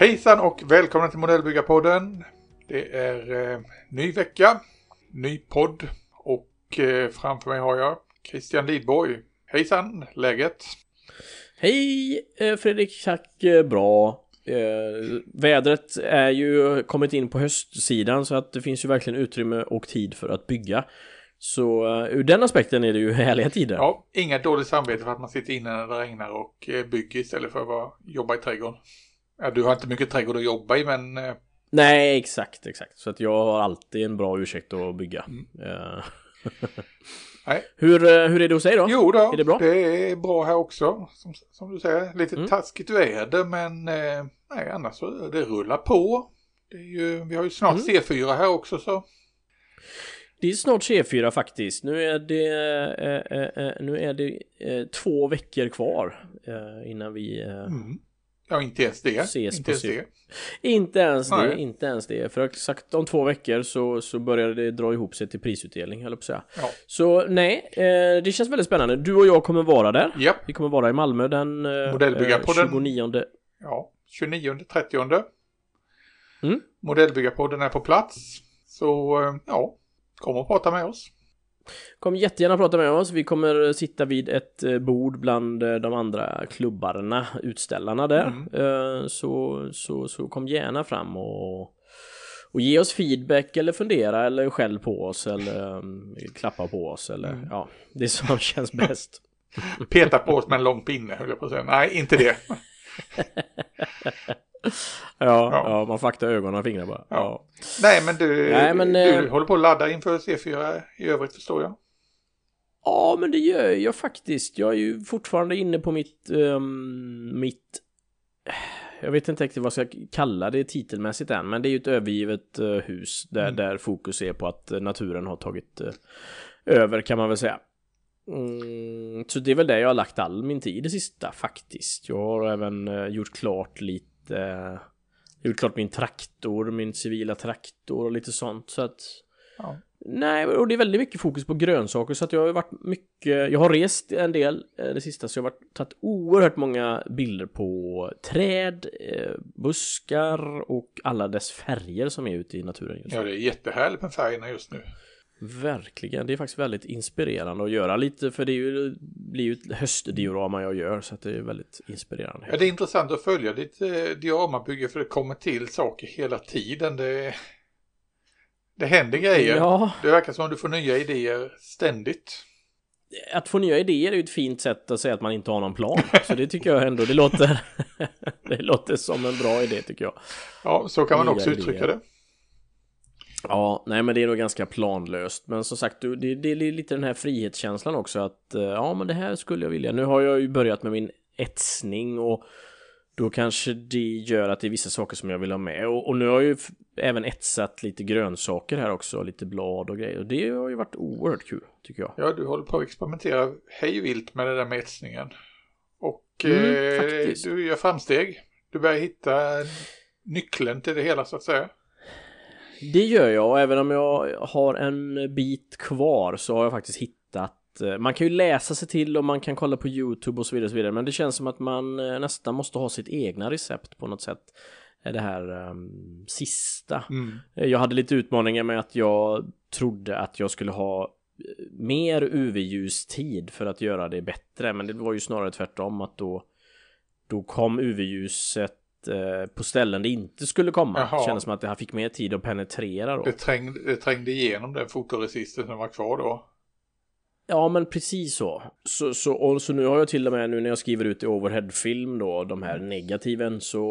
Hejsan och välkomna till Modellbyggarpodden. Det är eh, ny vecka, ny podd och eh, framför mig har jag Christian Lidborg. Hejsan, läget? Hej eh, Fredrik, tack eh, bra. Eh, vädret är ju kommit in på höstsidan så att det finns ju verkligen utrymme och tid för att bygga. Så uh, ur den aspekten är det ju härliga tider. Ja, inga dåligt samvete för att man sitter inne när det regnar och eh, bygger istället för att jobba i trädgården. Ja, du har inte mycket trädgård att jobba i men... Eh... Nej, exakt, exakt. Så att jag har alltid en bra ursäkt att bygga. Mm. Nej. Hur, hur är det hos dig då? Jo då, är det, bra? det är bra här också. Som, som du säger, lite mm. taskigt väder men eh, nej, annars så det rullar på. Det är ju, vi har ju snart mm. C4 här också så. Det är snart C4 faktiskt. Nu är det, eh, eh, eh nu är det eh, två veckor kvar eh, innan vi mm. Ja, inte ens det. Ses inte ens det. Inte ens det, inte ens det. För exakt om två veckor så, så börjar det dra ihop sig till prisutdelning, höll på säga. Ja. Så nej, eh, det känns väldigt spännande. Du och jag kommer vara där. Ja. Vi kommer vara i Malmö den eh, Modellbyggarpodden. 29. Ja, 29, 30. Mm. Modellbyggarpodden är på plats. Så eh, ja, kom och prata med oss. Kom jättegärna prata med oss. Vi kommer sitta vid ett eh, bord bland eh, de andra klubbarna, utställarna där. Mm. Eh, så, så, så kom gärna fram och, och ge oss feedback eller fundera eller skäll på oss eller klappa på oss eller mm. ja, det som känns bäst. Peta på oss med en lång pinne höll jag på att säga. Nej, inte det. ja, ja. ja, man får akta ögonen och fingrar bara. Ja. ja. Nej, men du, Nej, men, du eh, håller på att ladda inför C4 i övrigt förstår jag. Ja, men det gör jag faktiskt. Jag är ju fortfarande inne på mitt, um, mitt jag vet inte riktigt vad jag ska kalla det titelmässigt än, men det är ju ett övergivet uh, hus där, mm. där fokus är på att uh, naturen har tagit uh, över kan man väl säga. Mm, så det är väl det jag har lagt all min tid det sista faktiskt. Jag har även gjort klart lite lite gjort klart min traktor, min civila traktor och lite sånt så att ja. Nej, och det är väldigt mycket fokus på grönsaker så att jag har varit mycket, jag har rest en del eh, det sista så jag har varit, tagit oerhört många bilder på träd, eh, buskar och alla dess färger som är ute i naturen just nu. Ja, det är jättehärligt med färgerna just nu. Verkligen, det är faktiskt väldigt inspirerande att göra lite för det är ju, blir ju ett höstdiorama jag gör så att det är väldigt inspirerande. Ja, det är intressant att följa ditt eh, dioramabygge för det kommer till saker hela tiden. Det, det händer grejer. Ja. Det verkar som att du får nya idéer ständigt. Att få nya idéer är ju ett fint sätt att säga att man inte har någon plan. Så det tycker jag ändå, det låter, det låter som en bra idé tycker jag. Ja, så kan man nya också uttrycka idéer. det. Ja, nej men det är nog ganska planlöst. Men som sagt, det, det är lite den här frihetskänslan också att eh, ja, men det här skulle jag vilja. Nu har jag ju börjat med min etsning och då kanske det gör att det är vissa saker som jag vill ha med. Och, och nu har jag ju även etsat lite grönsaker här också, lite blad och grejer. Och det har ju varit oerhört kul, tycker jag. Ja, du håller på att experimentera hejvilt med det där med etsningen. Och mm, eh, du gör framsteg. Du börjar hitta nyckeln till det hela så att säga. Det gör jag och även om jag har en bit kvar så har jag faktiskt hittat eh, man kan ju läsa sig till och man kan kolla på Youtube och så vidare, och så vidare men det känns som att man eh, nästan måste ha sitt egna recept på något sätt det här um, sista. Mm. Jag hade lite utmaningar med att jag trodde att jag skulle ha mer UV-ljustid för att göra det bättre men det var ju snarare tvärtom att då då kom UV-ljuset eh, på ställen det inte skulle komma. Jaha. Det kändes som att det här fick mer tid att penetrera då. Det trängde, det trängde igenom den fotoresisten som var kvar då. Ja men precis så. Så, så, och, så nu har jag till och med nu när jag skriver ut i overheadfilm då de här negativen så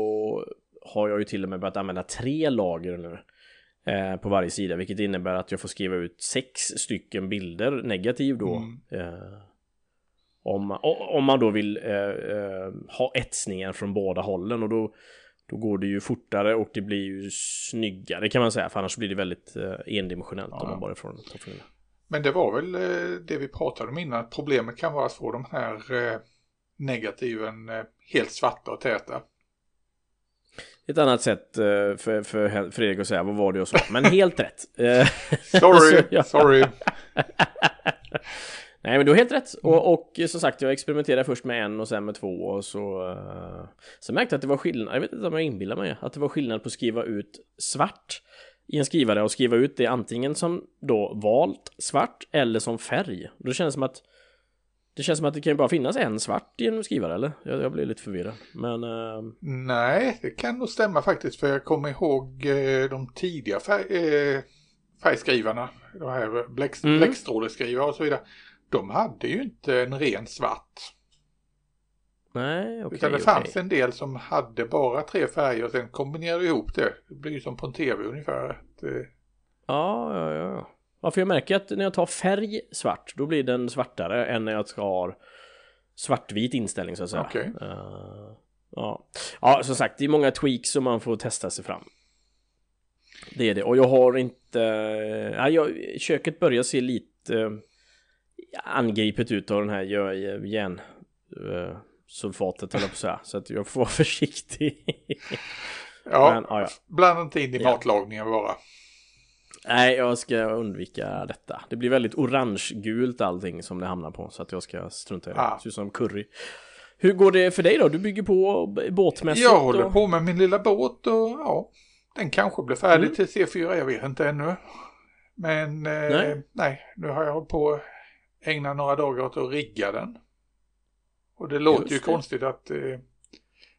har jag ju till och med börjat använda tre lager nu. Eh, på varje sida vilket innebär att jag får skriva ut sex stycken bilder negativ då. Mm. Eh, om, om man då vill eh, eh, ha etsningen från båda hållen och då, då går det ju fortare och det blir ju snyggare kan man säga. För annars blir det väldigt eh, endimensionellt ja. om man bara får från Men det var väl eh, det vi pratade om innan. Att problemet kan vara att få de här eh, negativen helt svarta och täta. ett annat sätt för, för Fredrik att säga vad var det och så. Men helt rätt. Sorry, sorry. Nej men du har helt rätt. Och, och som sagt jag experimenterade först med en och sen med två och så... Uh, så märkte jag att det var skillnad, jag vet inte om jag inbillar mig, att det var skillnad på att skriva ut svart i en skrivare och skriva ut det antingen som då valt svart eller som färg. Då känns det som att det känns som att det kan ju bara finnas en svart i en skrivare eller? Jag, jag blir lite förvirrad. Men... Uh... Nej, det kan nog stämma faktiskt för jag kommer ihåg eh, de tidiga färg, eh, färgskrivarna. De här bläck, mm. bläckstråleskrivare och så vidare. De hade ju inte en ren svart. Nej, okej. Okay, Utan det okay. fanns en del som hade bara tre färger och sen kombinerade ihop det. Det blir ju som på en tv ungefär. Att, eh... Ja, ja, ja. Ja, för jag märker att när jag tar färg svart, då blir den svartare än när jag har svartvit inställning så att säga. Okay. Uh, eh, ja. ja, som sagt, det är många tweaks som man får testa sig fram. Det är det, och jag har inte... Ja, jag, köket börjar se lite angripet ut av den här järn... Uh, sulfatet eller på så här, så att jag får vara försiktig. ja, Men, ja, ja, blanda inte in i ja. matlagningen bara. Nej, jag ska undvika detta. Det blir väldigt orange-gult allting som det hamnar på, så att jag ska strunta i det. Ah. Ser ut som curry. Hur går det för dig då? Du bygger på båtmässigt? Jag håller och... på med min lilla båt och ja, den kanske blir färdig mm. till C4, jag vet inte ännu. Men eh, nej. nej, nu har jag hållit på ägna några dagar åt att rigga den. Och det låter Just ju det. konstigt att eh,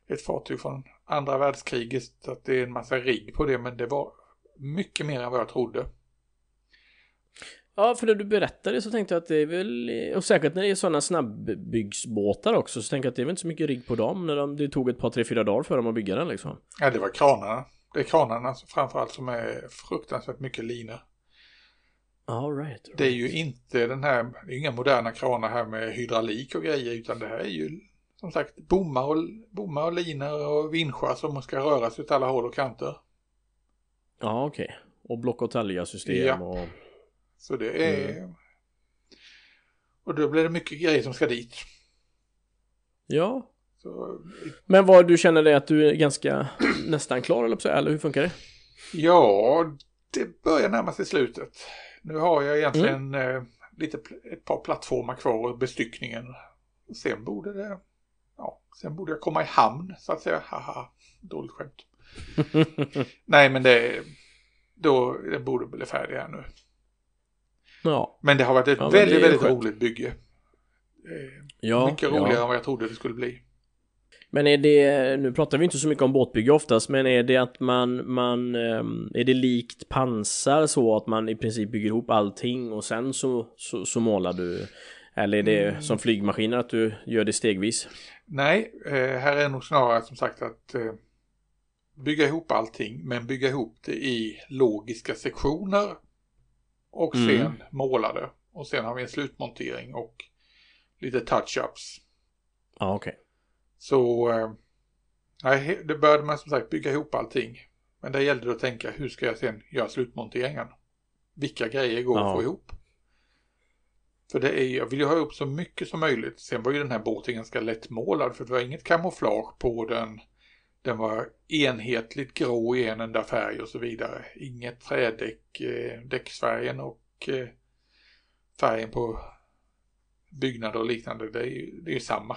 ett fartyg från andra världskriget, att det är en massa rigg på det, men det var mycket mer än vad jag trodde. Ja, för när du berättade så tänkte jag att det är väl, och säkert när det är sådana snabbbyggsbåtar också, så tänker jag att det är väl inte så mycket rigg på dem när de, det tog ett par, tre, fyra dagar för dem att bygga den liksom. Ja, det var kranarna. Det är kranarna framförallt som är fruktansvärt mycket linor. All right, right. Det är ju inte den här, det är inga moderna kranar här med hydraulik och grejer, utan det här är ju som sagt bommar och, bommar och linor och vinschar som ska röra sig åt alla håll och kanter. Ja, okej. Okay. Och block och system ja. och... Så det är... Mm. Och då blir det mycket grejer som ska dit. Ja. Så... Men vad du känner dig att du är ganska nästan klar eller hur funkar det? Ja, det börjar närma sig slutet. Nu har jag egentligen mm. eh, lite, ett par plattformar kvar och bestyckningen. Sen borde det, ja, sen borde jag komma i hamn så att säga. Haha, dåligt skämt. Nej, men det, då, det borde bli färdig här nu. Ja. Men det har varit ett ja, väldigt, väldigt skönt. roligt bygge. Ja, mycket roligare ja. än vad jag trodde det skulle bli. Men är det, nu pratar vi inte så mycket om båtbygge oftast, men är det att man, man, ehm, är det likt pansar så att man i princip bygger ihop allting och sen så, så, så målar du? Eller är det mm. som flygmaskiner att du gör det stegvis? Nej, eh, här är nog snarare som sagt att eh, bygga ihop allting, men bygga ihop det i logiska sektioner och mm. sen måla det. Och sen har vi en slutmontering och lite touch-ups. Ja, okej. Okay. Så eh, det började man som sagt bygga ihop allting. Men det gällde att tänka hur ska jag sen göra slutmonteringen? Vilka grejer går ja. att få ihop? För det är, jag vill ju ha ihop så mycket som möjligt. Sen var ju den här båten ganska lättmålad för det var inget kamouflage på den. Den var enhetligt grå i en enda färg och så vidare. Inget trädäck, eh, däcksfärgen och eh, färgen på byggnader och liknande. Det är ju det är samma.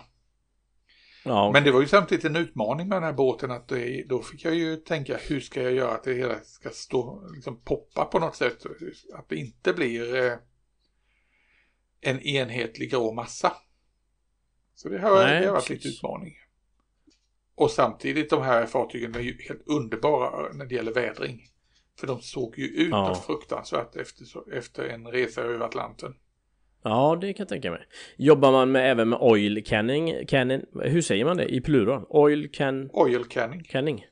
Ja, okay. Men det var ju samtidigt en utmaning med den här båten att det, då fick jag ju tänka hur ska jag göra att det hela ska stå, liksom poppa på något sätt. Att det inte blir eh, en enhetlig grå massa. Så det har, Nej, det har varit lite utmaning. Och samtidigt de här fartygen är ju helt underbara när det gäller vädring. För de såg ju ut ja. fruktansvärt efter, efter en resa över Atlanten. Ja, det kan jag tänka mig. Jobbar man med, även med oil canning? canning hur säger man det i plural? Oil can... Oil canning. Canning.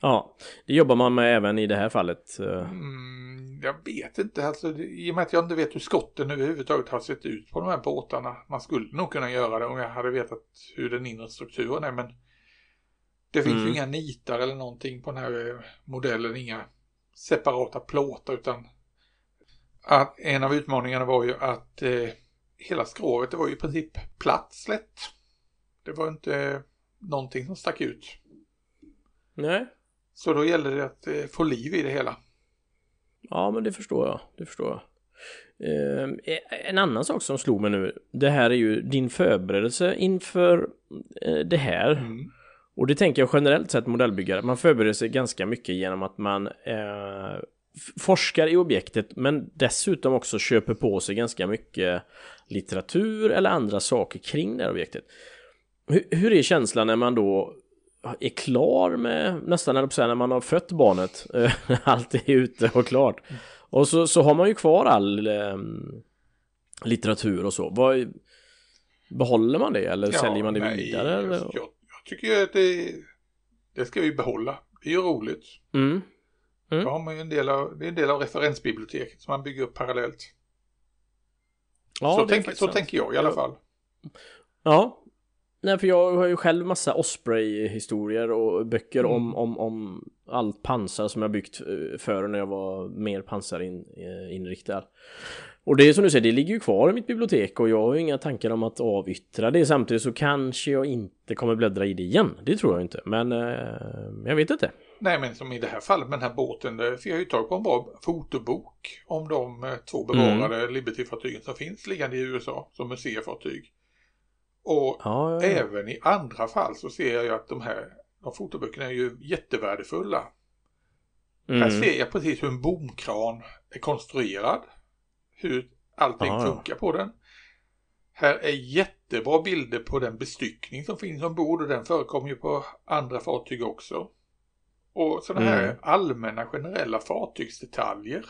Ja, det jobbar man med även i det här fallet. Eh. Mm, jag vet inte, alltså, i och med att jag inte vet hur skotten överhuvudtaget har sett ut på de här båtarna. Man skulle nog kunna göra det om jag hade vetat hur den inre strukturen är, men det finns mm. ju inga nitar eller någonting på den här eh, modellen, inga separata plåtar utan att en av utmaningarna var ju att eh, hela skrovet det var ju i princip platt slätt. Det var inte någonting som stack ut. Nej, Så då gäller det att eh, få liv i det hela. Ja, men det förstår jag. Det förstår jag. Eh, en annan sak som slog mig nu, det här är ju din förberedelse inför eh, det här. Mm. Och det tänker jag generellt sett modellbyggare, man förbereder sig ganska mycket genom att man eh, forskar i objektet men dessutom också köper på sig ganska mycket litteratur eller andra saker kring det här objektet. Hur, hur är känslan när man då är klar med, nästan när man har fött barnet, allt är ute och klart. Och så, så har man ju kvar all eh, litteratur och så. Vad, behåller man det eller ja, säljer man det nej, vidare? Jag, jag tycker att det, det ska vi behålla. Det är ju roligt. Mm. Mm. Då har man ju en del av, det är en del av referensbiblioteket som man bygger upp parallellt. Ja, så, tänk, så tänker jag i alla fall. Ja, Nej, för jag har ju själv massa Osprey-historier och böcker mm. om, om, om allt pansar som jag byggt eh, för när jag var mer pansarinriktad. Och det är som du säger, det ligger ju kvar i mitt bibliotek och jag har ju inga tankar om att avyttra det. Samtidigt så kanske jag inte kommer bläddra i det igen. Det tror jag inte, men eh, jag vet inte. Nej, men som i det här fallet med den här båten, där fick jag ju tag på en bra fotobok om de eh, två bevarade mm. Liberty-fartygen som finns liggande i USA som museifartyg. Och ja, ja, ja. även i andra fall så ser jag ju att de här de fotoböckerna är ju jättevärdefulla. Mm. Här ser jag precis hur en bomkran är konstruerad. Hur allting Aha. funkar på den. Här är jättebra bilder på den bestyckning som finns ombord och den förekommer ju på andra fartyg också. Och sådana här mm. allmänna generella fartygsdetaljer.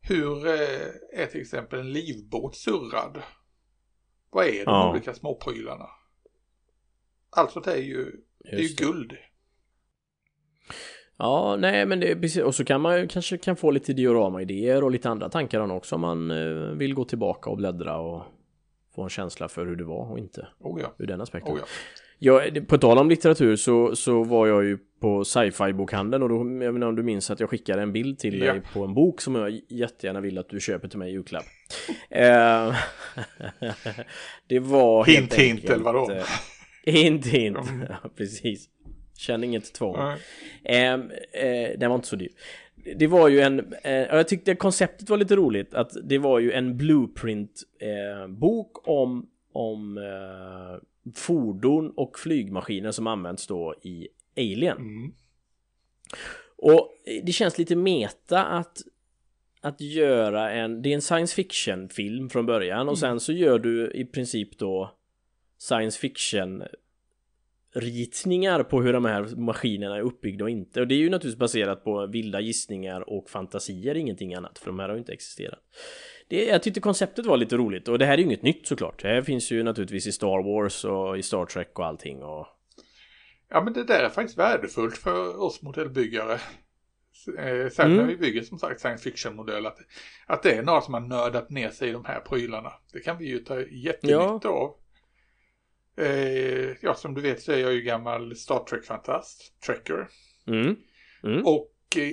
Hur eh, är till exempel en livbåt surrad? Vad är de ja. olika småprylarna? Allt sånt är ju, det är ju guld. Ja, nej men det är precis, och så kan man ju kanske kan få lite diorama-idéer och lite andra tankar om också om man eh, vill gå tillbaka och bläddra och få en känsla för hur det var och inte. Oh ja. Ur den aspekten. Oh ja. Ja, på tal om litteratur så, så var jag ju på sci-fi bokhandeln och då, jag vet inte om du minns att jag skickade en bild till ja. dig på en bok som jag jättegärna vill att du köper till mig i julklapp. eh, det var hint, helt hint, eller vadå? Eh, hint, hint. Precis. Känn inget tvång. Eh, eh, den var inte så dyr. Det var ju en, eh, jag tyckte konceptet var lite roligt att det var ju en blueprint eh, bok om, om fordon och flygmaskiner som används då i Alien. Mm. Och det känns lite meta att att göra en, det är en science fiction film från början och mm. sen så gör du i princip då science fiction ritningar på hur de här maskinerna är uppbyggda och inte. Och det är ju naturligtvis baserat på vilda gissningar och fantasier, ingenting annat, för de här har ju inte existerat. Det, jag tyckte konceptet var lite roligt och det här är ju inget nytt såklart. Det här finns ju naturligtvis i Star Wars och i Star Trek och allting och... Ja men det där är faktiskt värdefullt för oss modellbyggare. Eh, sen mm. när vi bygger som sagt science fiction-modell att, att det är några som har nördat ner sig i de här prylarna. Det kan vi ju ta jättenytta ja. av. Eh, ja, som du vet så är jag ju gammal Star Trek-fantast, Trekker. Mm. Mm. Och eh,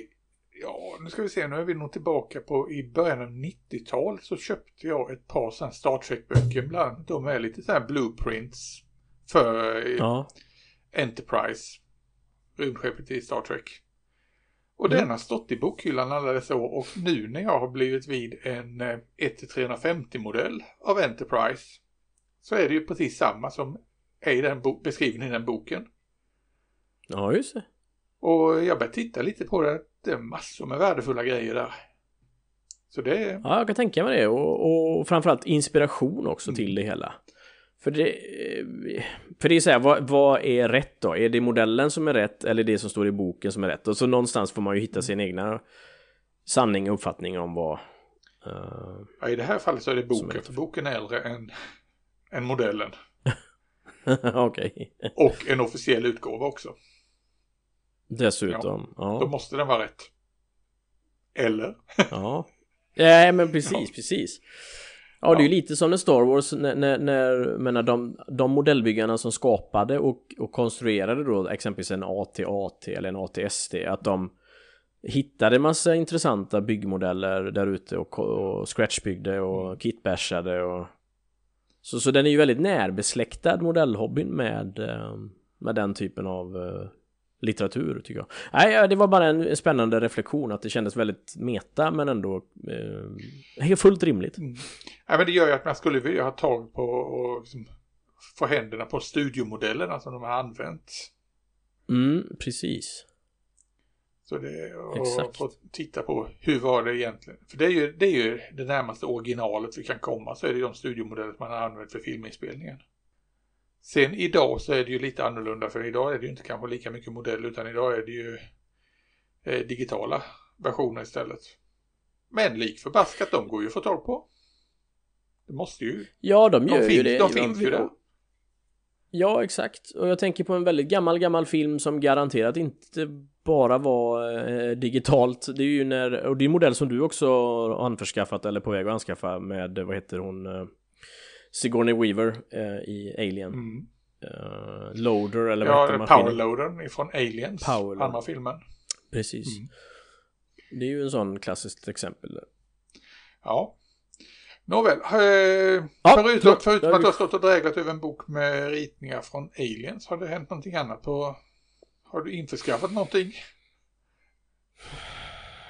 ja, nu ska vi se, nu är vi nog tillbaka på i början av 90-talet så köpte jag ett par sådana Star Trek-böcker. Bland de är lite sådana blueprints för eh, ja. Enterprise, rymdskeppet i Star Trek. Och mm. den har stått i bokhyllan alla dessa år och nu när jag har blivit vid en 1-350 modell av Enterprise så är det ju precis samma som är i den beskrivningen i den boken. Ja, just det. Och jag började titta lite på det. Det är massor med värdefulla grejer där. Så det Ja, jag kan tänka mig det. Och, och framförallt inspiration också mm. till det hela. För det, för det är så här, vad, vad, är rätt då? Är det modellen som är rätt eller det som står i boken som är rätt? Och så någonstans får man ju hitta sin egna sanning och uppfattning om vad... Uh, ja, i det här fallet så är det boken, för boken är äldre än än modellen. Okej. Okay. och en officiell utgåva också. Dessutom. Ja. Då måste den vara rätt. Eller? ja. Nej men precis, precis. Ja, det är ju lite som när Star Wars, när, när, när menar, de, de modellbyggarna som skapade och, och konstruerade då exempelvis en AT-AT eller en AT-ST, att de hittade massa intressanta byggmodeller där ute och, och scratchbyggde och mm. kitbashade och så, så den är ju väldigt närbesläktad modellhobbyn med, eh, med den typen av uh, litteratur tycker jag. Nej, det var bara en spännande reflektion att det kändes väldigt meta men ändå eh, fullt rimligt. Mm. Ja, men det gör ju att man skulle vilja ha tag på och liksom få händerna på studiomodellerna som de har använt. Mm, precis. Så det, och Exakt. få titta på hur var det egentligen. För det är, ju, det är ju det närmaste originalet vi kan komma så är det de studiomodeller man har använt för filminspelningen. Sen idag så är det ju lite annorlunda för idag är det ju inte kanske lika mycket modell utan idag är det ju eh, digitala versioner istället. Men lik förbaskat, de går ju att få tag på. Det måste ju. Ja, de gör de ju det. De finns ju där. Ja, exakt. Och jag tänker på en väldigt gammal, gammal film som garanterat inte bara var eh, digitalt. Det är ju när, och det är en modell som du också har anförskaffat eller på väg att anskaffa med, vad heter hon, eh, Sigourney Weaver eh, i Alien. Mm. Uh, loader eller vad ja, heter maskinen? Powerloadern ifrån Aliens, Power andra filmen. Precis. Mm. Det är ju en sån klassiskt exempel. Ja. Nåväl, eh, ja, förutom, förutom att du har stått och dräglat över en bok med ritningar från Aliens, har det hänt någonting annat på... Har du införskaffat någonting?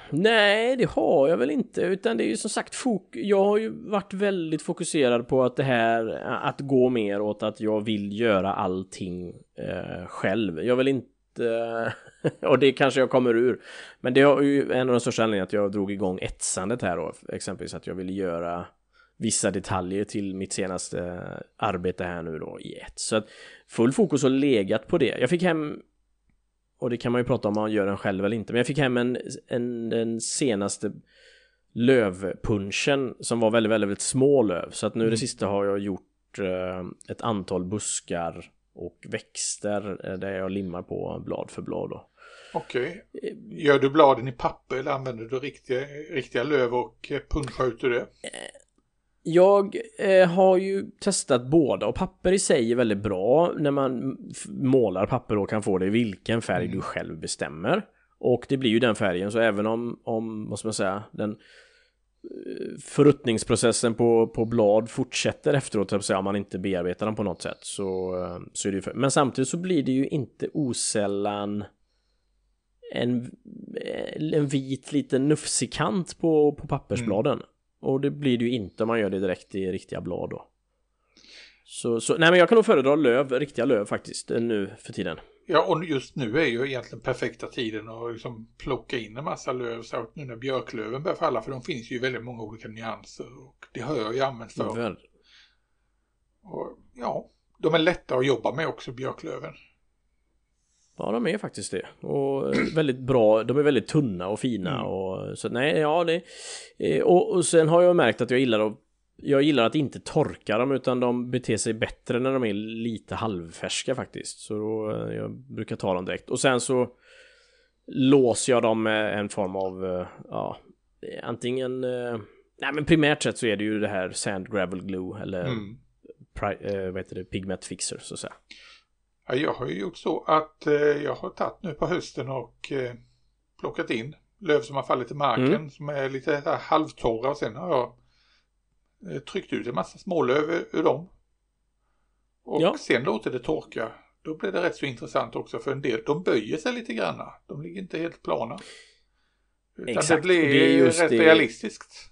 Nej, det har jag väl inte, utan det är ju som sagt fok jag har ju varit väldigt fokuserad på att det här, att gå mer åt att jag vill göra allting eh, själv. Jag vill inte, och det kanske jag kommer ur, men det är ju en av de största anledningarna att jag drog igång etsandet här då, exempelvis att jag ville göra vissa detaljer till mitt senaste arbete här nu då i ett. Så att full fokus har legat på det. Jag fick hem och det kan man ju prata om man gör den själv eller inte. Men jag fick hem en, en den senaste lövpunchen som var väldigt, väldigt, väldigt små löv. Så att nu mm. det sista har jag gjort eh, ett antal buskar och växter eh, där jag limmar på blad för blad. Då. Okej. Okay. Gör du bladen i papper eller använder du riktiga, riktiga löv och eh, punschar ut ur det? Jag eh, har ju testat båda och papper i sig är väldigt bra när man målar papper och kan få det i vilken färg mm. du själv bestämmer. Och det blir ju den färgen så även om, om vad ska man säga, den eh, förruttningsprocessen på, på blad fortsätter efteråt, om man inte bearbetar dem på något sätt så, eh, så är det ju för... Men samtidigt så blir det ju inte osällan en, eh, en vit liten nufsig kant på, på pappersbladen. Mm. Och det blir det ju inte om man gör det direkt i riktiga blad då. Så, så nej men jag kan nog föredra löv, riktiga löv faktiskt, nu för tiden. Ja, och just nu är ju egentligen perfekta tiden att liksom plocka in en massa löv, så nu när björklöven börjar falla, för de finns ju väldigt många olika nyanser och det har jag ju använt för. Väl. Och, ja, de är lätta att jobba med också, björklöven. Ja, de är faktiskt det. Och väldigt bra. De är väldigt tunna och fina mm. och så nej, ja det. Eh, och, och sen har jag märkt att jag gillar att jag gillar att inte torka dem utan de beter sig bättre när de är lite halvfärska faktiskt. Så då, eh, jag brukar ta dem direkt. Och sen så låser jag dem med en form av, eh, ja, antingen, nej men primärt sett så är det ju det här sand gravel glue eller mm. pri, vad heter det, pigment fixer så att säga. Ja, jag har ju gjort så att eh, jag har tagit nu på hösten och eh, plockat in löv som har fallit i marken mm. som är lite här halvtorra och sen har jag eh, tryckt ut en massa smålöv ur dem. Och ja. sen låter det torka. Då blir det rätt så intressant också för en del, de böjer sig lite granna. De ligger inte helt plana. Utan Exakt. det blir det rätt det... realistiskt.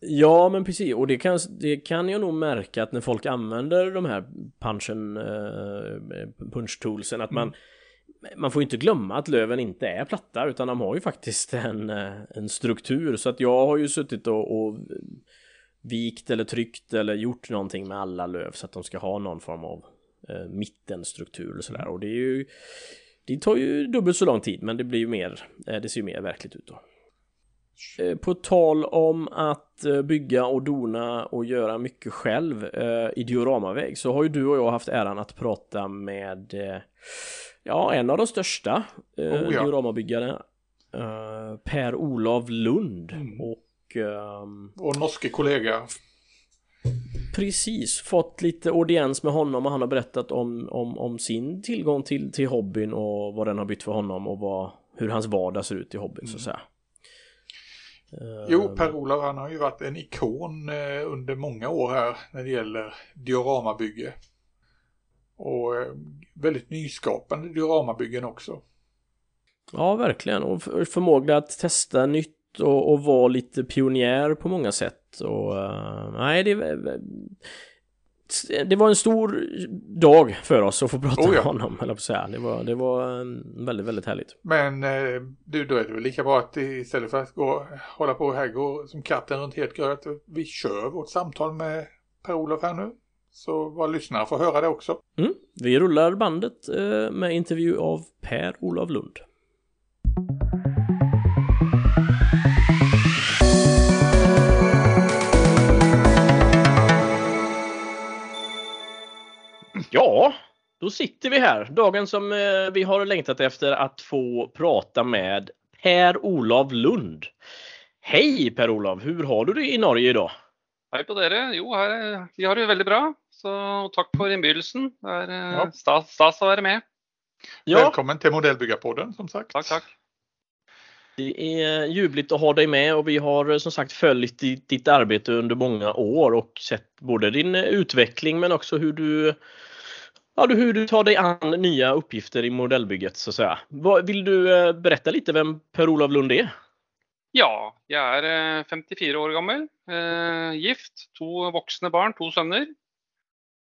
Ja, men precis. Och det kan, det kan jag nog märka att när folk använder de här punchen, eh, punch toolsen att man mm. man får inte glömma att löven inte är platta utan de har ju faktiskt en, eh, en struktur så att jag har ju suttit och, och vikt eller tryckt eller gjort någonting med alla löv så att de ska ha någon form av eh, mittenstruktur och sådär och det är ju det tar ju dubbelt så lång tid men det blir ju mer eh, det ser ju mer verkligt ut då. Eh, på tal om att bygga och dona och göra mycket själv eh, i dioramaväg så har ju du och jag haft äran att prata med ja, en av de största oh, ja. dioramabyggare Per-Olof Lund mm. och um, Vår norske kollega Precis, fått lite audiens med honom och han har berättat om, om, om sin tillgång till, till hobbyn och vad den har bytt för honom och vad, hur hans vardag ser ut i hobbyn mm. så att säga. Jo, eh, Per-Olof han har ju varit en ikon eh, under många år här när det gäller dioramabygge. och eh, väldigt nyskapande dioramabyggen också. Ja, verkligen. Och förmåga att testa nytt och, och vara lite pionjär på många sätt. Och, nej, det, det var en stor dag för oss att få prata oh ja. med honom, eller på säga. Det var, det var um, väldigt, väldigt härligt. Men eh, du, då är det väl lika bra att istället för att gå, hålla på här gå som katten runt helt gröt, vi kör vårt samtal med Per-Olof här nu. Så våra lyssnare får höra det också. Mm. Vi rullar bandet eh, med intervju av Per-Olof Lund. Ja, då sitter vi här. Dagen som eh, vi har längtat efter att få prata med Per-Olof Lund. Hej Per-Olof, hur har du det i Norge idag? Hej på dere. Jo, her, vi har det väldigt bra. Så tack för inbjudan. Det är eh, ja. stas, stas att vara med. Ja. Välkommen till Modellbyggarpodden som sagt. Tack, tack. Det är ljuvligt att ha dig med och vi har eh, som sagt följt ditt arbete under många år och sett både din utveckling men också hur du ja, hur du tar dig an nya uppgifter i modellbygget så att säga. Vill du eh, berätta lite vem Per-Olof Lund är? Ja, jag är 54 år gammal, gift, två vuxna barn, två söner.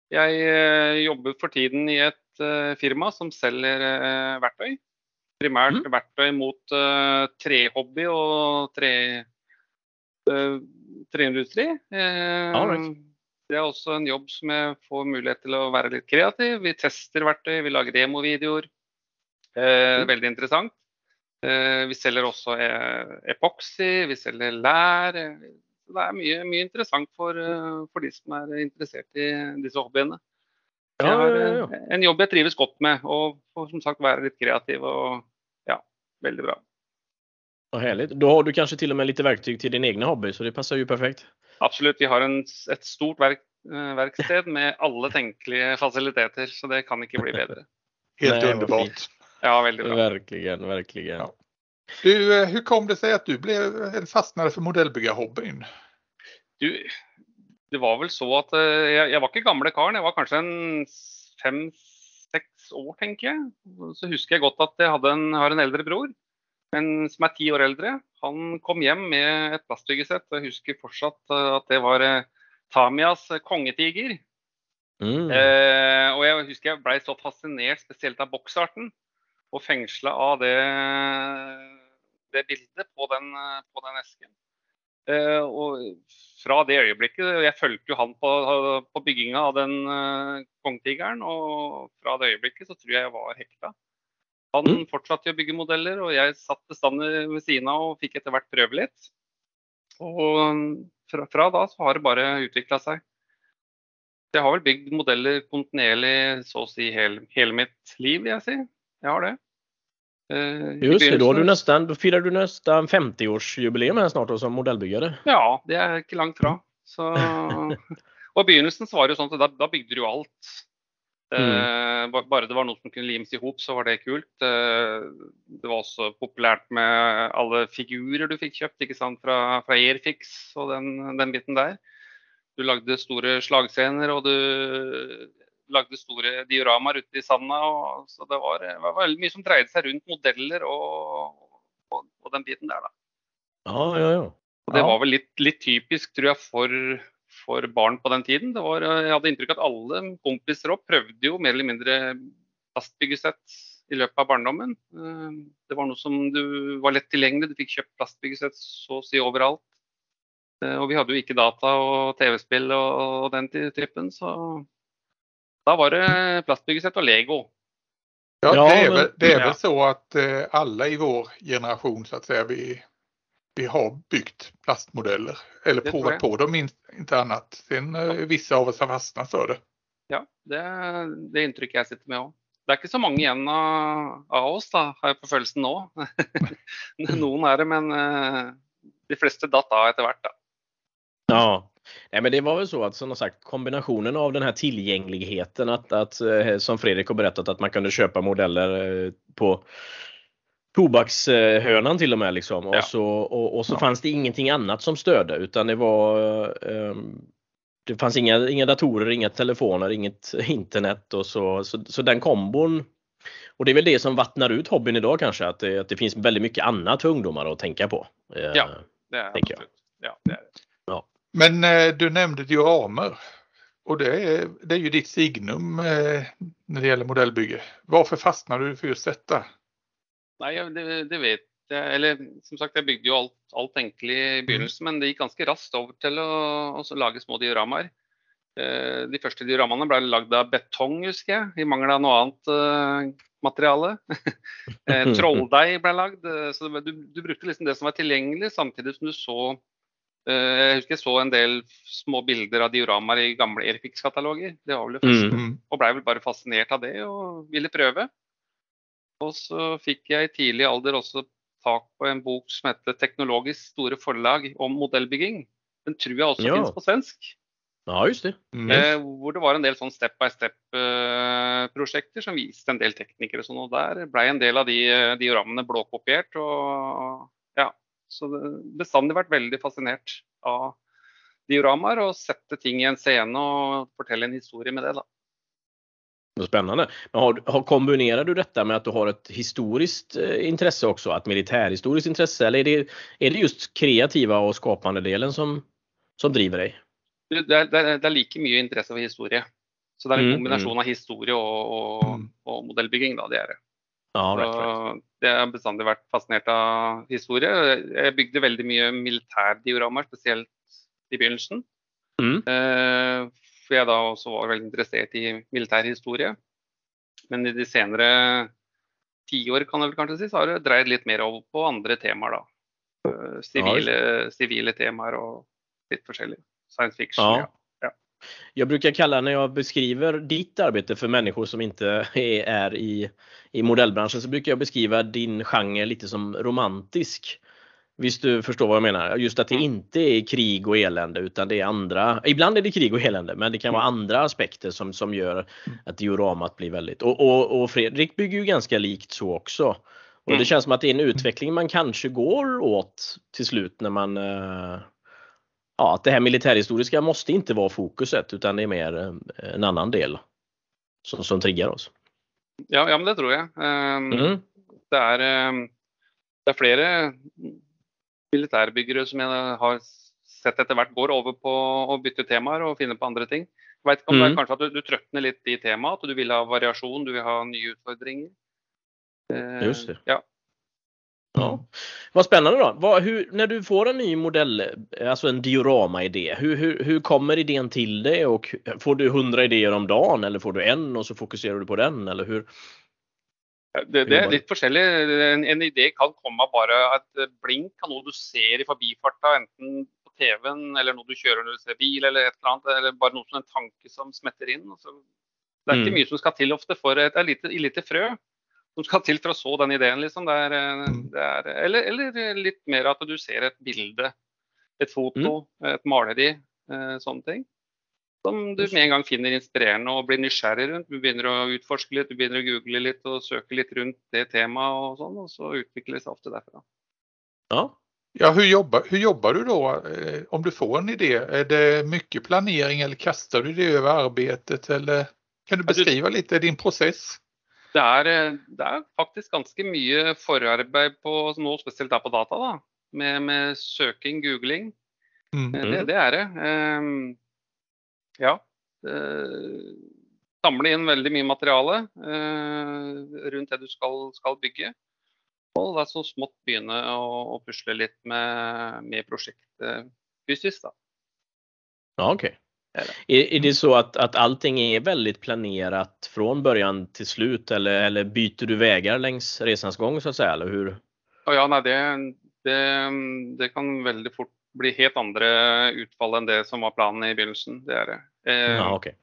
Jag jobbar för tiden i ett firma som säljer verktyg primärt mm. verktøy mot trehobby og tre, uh, treindustri. Uh, right. Det er også en jobb som jeg får mulighet til å være litt kreativ. Vi tester verktøy, vi lager demovideoer. Uh, mm. Veldig interessant. vi selger også epoxy, vi selger lær. Det er mye, mye interessant for, for, de som er interessert i disse hobbyene. Det är en jobb jag trivs gott med och får som sagt vara lite kreativ och ja, väldigt bra. Vad härligt. Då har du kanske till och med lite verktyg till din egna hobby så det passar ju perfekt. Absolut. Vi har en, ett stort verk, eh, verkstad med alla tänkliga faciliteter så det kan inte bli bättre. Helt underbart. Ja, väldigt bra. Verkligen, verkligen. Ja. Du, eh, hur kom det sig att du blev fastnade för modellbyggarhobbyn? Du, det var väl så att eh, jag, jag var inte gamle karln, jag var kanske en fem, sex år tänker jag. Så husker jag gott att jag hade en, har en äldre bror, en som är tio år äldre. Han kom hem med ett plastbyggesätt och jag husker fortsatt eh, att det var eh, Tamias kongetiger. Mm. Eh, och jag husker jag blev så fascinerad, speciellt av boxarten och fängslad av det, det bildet på den, på den esken. Eh, och fra det øyeblikket Jeg fulgte jo han på, på bygginga av den uh, kongtigeren, og fra det øyeblikket så tror jeg jeg var hekta. Han mm. fortsatte å bygge modeller, og jeg satt bestandig ved siden av og fikk etter hvert prøve litt. Og fra, fra da så har det bare utvikla seg. Jeg har vel bygd modeller kontinuerlig så å si hele, hele mitt liv, vil jeg si. Jeg har det. Eh, Just det, då, du nästan, då firar du nästan 50-årsjubileum här snart då, som modellbyggare. Ja, det är inte långt fra. Så, og I begynnelsen så var det jo sånn at da, da bygde du alt. Mm. Eh, bare det var noe som kunne limes ihop, så var det kult. Eh, det var også populært med alle figurer du fikk kjøpt ikke sant? Fra, fra Airfix og den, den, biten der. Du lagde store slagscener, og du lagde store dioramaer ute i sanda. Og, så det var, det var, veldig mye som dreide seg rundt modeller og, og, og den biten der, da. Ja, ja, ja. Og det var vel litt, litt typisk, tror jeg, for, for, barn på den tiden. Det var, jeg hadde inntrykk av at alle kompiser òg prøvde jo mer eller mindre plastbyggesett i løpet av barndommen. Eh, det var noe som du var lett tilgjengelig. Du fikk kjøpt plastbyggesett så å si overalt. Eh, og vi hadde jo ikke data og TV-spill og, den typen, så då var det plastbyggesätt och lego. Ja, det är, väl, det är väl så att eh, alla i vår generation så att säga vi, vi har byggt plastmodeller eller det provat på dem inte annat. Sen eh, vissa av oss har fastnat för det. Ja, det är det intrycket jag sitter med också. Det är inte så många igen av, av oss då, har jag på känslan nu. Någon är det, men eh, de flesta datt av efter vart. Ja, Nej, men det var väl så att som sagt kombinationen av den här tillgängligheten att, att eh, som Fredrik har berättat att man kunde köpa modeller eh, på tobakshörnan till och med liksom. Ja. Och så, och, och så ja. fanns det ingenting annat som stödde utan det var um, det fanns inga, inga datorer, inga telefoner, inget internet och så, så, så den kombon och det är väl det som vattnar ut hobbyn idag kanske, att det, att det finns väldigt mycket annat för ungdomar att tänka på. Eh, ja, det är jag. Ja, det är det. Ja. Men eh, du nämnde dioramer och det är, det är ju ditt signum eh, när det gäller modellbygge. Varför fastnade du för just detta? Nej, det, det vet jeg. Eller som sagt, jag byggde ju allt, allt enkelt i början, mm. men det gick ganska raskt över till att, att lage små dioramer. Eh, de første dioramene ble lagd av betong, husker jeg, i mangel av noe annet uh, materiale. Eh, trolldeig ble lagd. Så du, du, brukte liksom det som var tilgjengelig, samtidig som du så Jeg husker jeg så en del små bilder av dioramaer i gamle Airfix-kataloger. Det var vel det første. Mm. Og blei vel bare fascinert av det og ville prøve. Og så fikk jeg i tidlig alder også tak på en bok som heter 'Teknologisk store forlag om modellbygging'. Den tror jeg også ja. finnes på svensk. Ja, just det. Mm. Eh, hvor det var en del sånn step by step-prosjekter eh, som viste en del teknikere og sånn. Og der ble en del av de eh, diorammene blåkopiert. Og ja, så det bestandig vært veldig fascinert av dioramaer og sette ting i en scene och fortelle en historia med det. da. Spännande. Men har, har, kombinerar du detta med att du har ett historiskt eh, intresse också, ett militärhistoriskt intresse? Eller är det, är det just kreativa och skapande delen som, som driver dig? det, det, det, er like mye interesse for historie. Så det er en mm, kombinasjon mm. av historie og, og, mm. og, modellbygging. Da, det er det. Ja, vet, det har bestandig vært fascinert av historie. Jeg bygde veldig mye militærdiorammer, spesielt i begynnelsen. Mm. Eh, for jeg da også var veldig interessert i militærhistorie. Men i de senere tiår kan jeg vel kanskje si, så har det dreid litt mer over på andre temaer. da. Eh, sivile, sivile temaer og litt forskjellig science fiction. Ja. ja. Jag brukar kalla när jag beskriver ditt arbete för människor som inte är, är i, i modellbranschen så brukar jag beskriva din genre lite som romantisk. Visst du förstår vad jag menar? Just att det mm. inte är krig och elände utan det är andra, ibland är det krig och elände men det kan vara mm. andra aspekter som, som gör mm. att dioramat blir väldigt, och, och, och Fredrik bygger ju ganska likt så också. Och det känns som att det är en utveckling man kanske går åt till slut när man uh, ja, att det här militärhistoriska måste inte vara fokuset utan det är mer eh, en annan del som, som triggar oss. Ja, ja men det tror jag. Um, mm. det, är, um, det är flera militärbyggare som jag har sett efter hvert går över på att byta teman och finna på andra ting. Jag vet inte om mm. det är kanske att du, du tröttnar lite i temat och du vill ha variation, du vill ha nya utmaningar. Uh, Just det. Ja, Ja. Vad spännande då. Vad, hur, när du får en ny modell, alltså en diorama-idé, hur, hur, hur kommer idén till dig och får du hundra idéer om dagen eller får du en och så fokuserar du på den eller hur? Det, det är lite olika. En, en, idé kan komma bara ett blink av något du ser i förbifarten, enten på tvn eller något du kör när du ser bil eller ett eller annat, eller bara något som en tanke som smätter in. Så det är inte mm. mycket som ska till ofta för ett, ett lite, lite frö som ska till för att så den idén. Liksom. Det eh, mm. det är, eller, eller lite mer att du ser ett bild, ett foto, mm. ett maleri, eh, sånt ting. Som du med en gång finner inspirerande och blir nysgjerrig runt. Du börjar att utforska lite, du börjar att googla lite och söka lite runt det temat och sånt och så utvecklas det ofta därifrån. Ja. Ja, hur jobbar, hur jobbar du då eh, om du får en idé? Är det mycket planering eller kastar du det över arbetet eller kan du beskriva lite din process? det er, eh, det er, faktisk ganske mye forarbeid på nå, spesielt der på data. da, Med, med søking, googling. Mm. Det, mm. det, er det. Um, ja. Uh, samle inn veldig mye materiale uh, rundt det du skal, skal, bygge. Og det er så smått begynne å, å pusle litt med, med prosjektet fysisk. da. Ja, okay. Är, är det så att, att allting är väldigt planerat från början till slut eller, eller byter du vägar längs resans gång så att säga? Eller hur? Ja, nej, det, det, det kan väldigt fort bli helt andra utfall än det som var planen i begynnelsen. Det är det. Eh, ja, okay.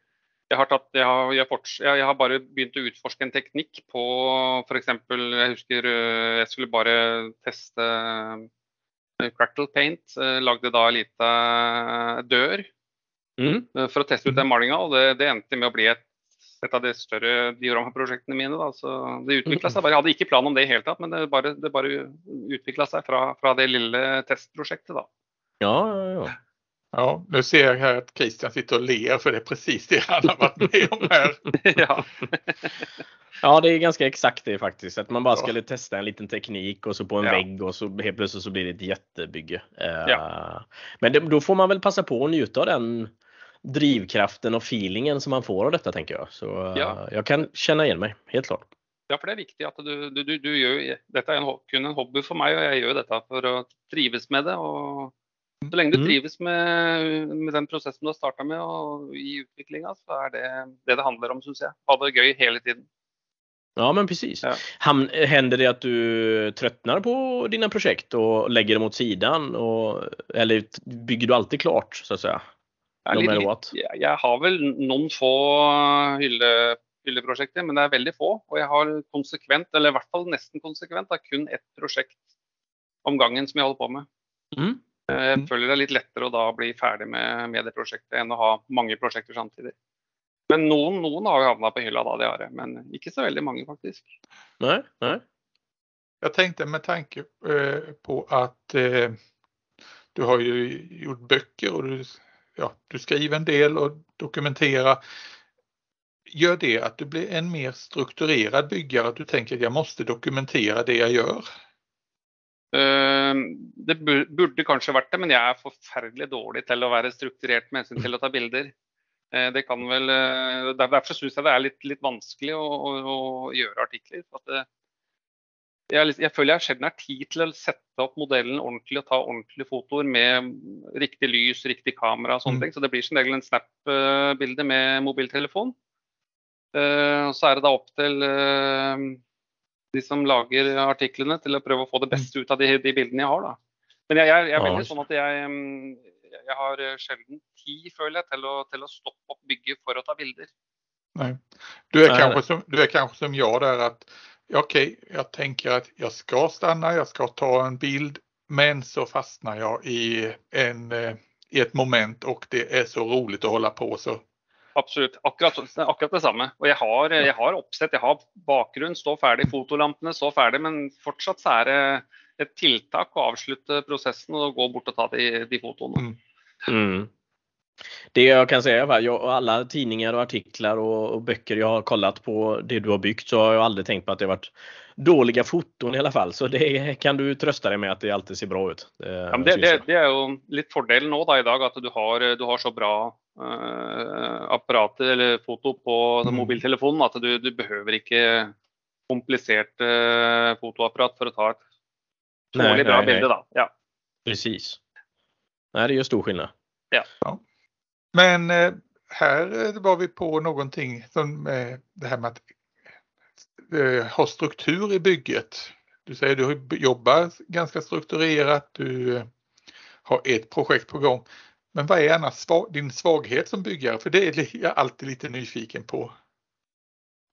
Jag har, tatt, jag, har, jag, forts, jag har bara begynt att utforska en teknik på för exempel, jag husker eh, jag skulle bara testa eh, Crackle Paint, lagde då lite dörr Mm. Eh, for å teste ut den malinga. Og det, det endte med å bli et, et av de større dioramaprosjektene mine. Da. Så det utvikla seg bare. Jeg hadde ikke plan om det i hele tatt, men det bare, det bare utvikla seg fra, fra, det lille testprosjektet. da. Ja, ja, ja. Ja, nu ser jag här att Christian sitter och ler för det är precis det han har varit med om här. ja. Ja, det är ganska exakt det faktiskt. Att man bara Ja. skulle testa en liten teknik och så på en Ja. vägg och så helt plötsligt så blir det ett jättebygge. Eh, Ja. Men det, då får man väl passa på att njuta av den drivkraften och feelingen som man får av detta tänker jag. Så eh, Ja. jag kan känna igen mig, helt klart. Ja, for det er viktig at du, du, du, du gjør jo Dette er en, kun en hobby for meg, og jeg gjør dette for å trives med det. og Så lenge du Mm. trives med, med den prosessen du har starta med og i utviklinga, så er det det det handler om, syns jeg. Ha det gøy hele tiden. Ja, men precis. Ja. Händer det att du tröttnar på dina projekt och lägger dem åt sidan? Och, eller bygger du alltid klart, så att säga? No litt- jeg har vel noen få hylle, hylleprosjekter, men det er veldig få. Og jeg har konsekvent, eller i hvert fall nesten konsekvent, da, kun ett prosjekt om gangen som jeg holder på med. Mm. Eh, Jeg Mm. føler det er litt lettere å da bli ferdig med, med det prosjektet enn å ha mange prosjekter samtidig. Men noen, noen har jo havna på hylla, da, det har jeg. Men ikke så veldig mange, faktisk. Nej, nej. Jag tänkte med tanke eh, på att eh, du har ju gjort böcker och du, ja, du skriver en del och dokumenterar. Gör det att du blir en mer strukturerad byggare? Att du tänker att jag måste dokumentera det jag gör? Eh, Det bur- burde kanskje vært det, men jeg er forferdelig dårlig til å være strukturert med hensyn til å ta bilder. Eh, Det kan vel, eh, der- Derfor syns jeg det er litt, litt vanskelig å, å, å gjøre artikler. det, jeg, er litt- jeg føler jeg sjelden har tid til å sette opp modellen ordentlig og ta ordentlige fotoer med riktig lys, riktig kamera og sånne Mm. ting. Så det blir som regel en snap-bilde med mobiltelefon. Eh, og så er det da opp til eh, de som lager artiklene til å prøve å få det beste ut av de, de bildene jeg har. da. Men jeg, jeg, jeg er veldig sånn at jeg, mm, jeg har eh, sjelden tid, føler jeg, til å, til å stoppe opp bygget for å ta bilder. Nej. Du är, Nej, kanske som, du är kanske som jag där att okej, jag tänker att jag ska stanna, jag ska ta en bild, men så fastnar jag i, en, eh, i ett moment och det är så roligt att hålla på så. Absolutt. Akkurat, akkurat det samme. Og jeg har, jeg har oppsett, jeg har bakgrunn, står ferdig, fotolampene står ferdig, men fortsatt så er det et tiltak å avslutte prosessen og gå bort og ta de, de fotoene. Mm. Det jag kan säga, jag, och alla tidningar och artiklar och, och böcker jag har kollat på det du har byggt så har jag aldrig tänkt på att det har varit dåliga foton i alla fall. Så det kan du trösta dig med att det alltid ser bra ut. Det, Ja, men det, det, det er jo litt fordelen nå da, i dag, at du har, du har så bra eh, apparater eller foto på Mm. mobiltelefonen at du, du behøver ikke komplisert eh, fotoapparat for å ta et Nej, tålelig bra nej, nej. bilde. da. Ja. Precis. Nej, det gör stor skillnad. Men eh, här eh, var vi på någonting som eh, det här med att ha struktur i bygget. Du säger du jobbar ganska strukturerat, du har ett projekt på gång. Men vad är annars din svaghet som byggare? För det är jag alltid lite nyfiken på.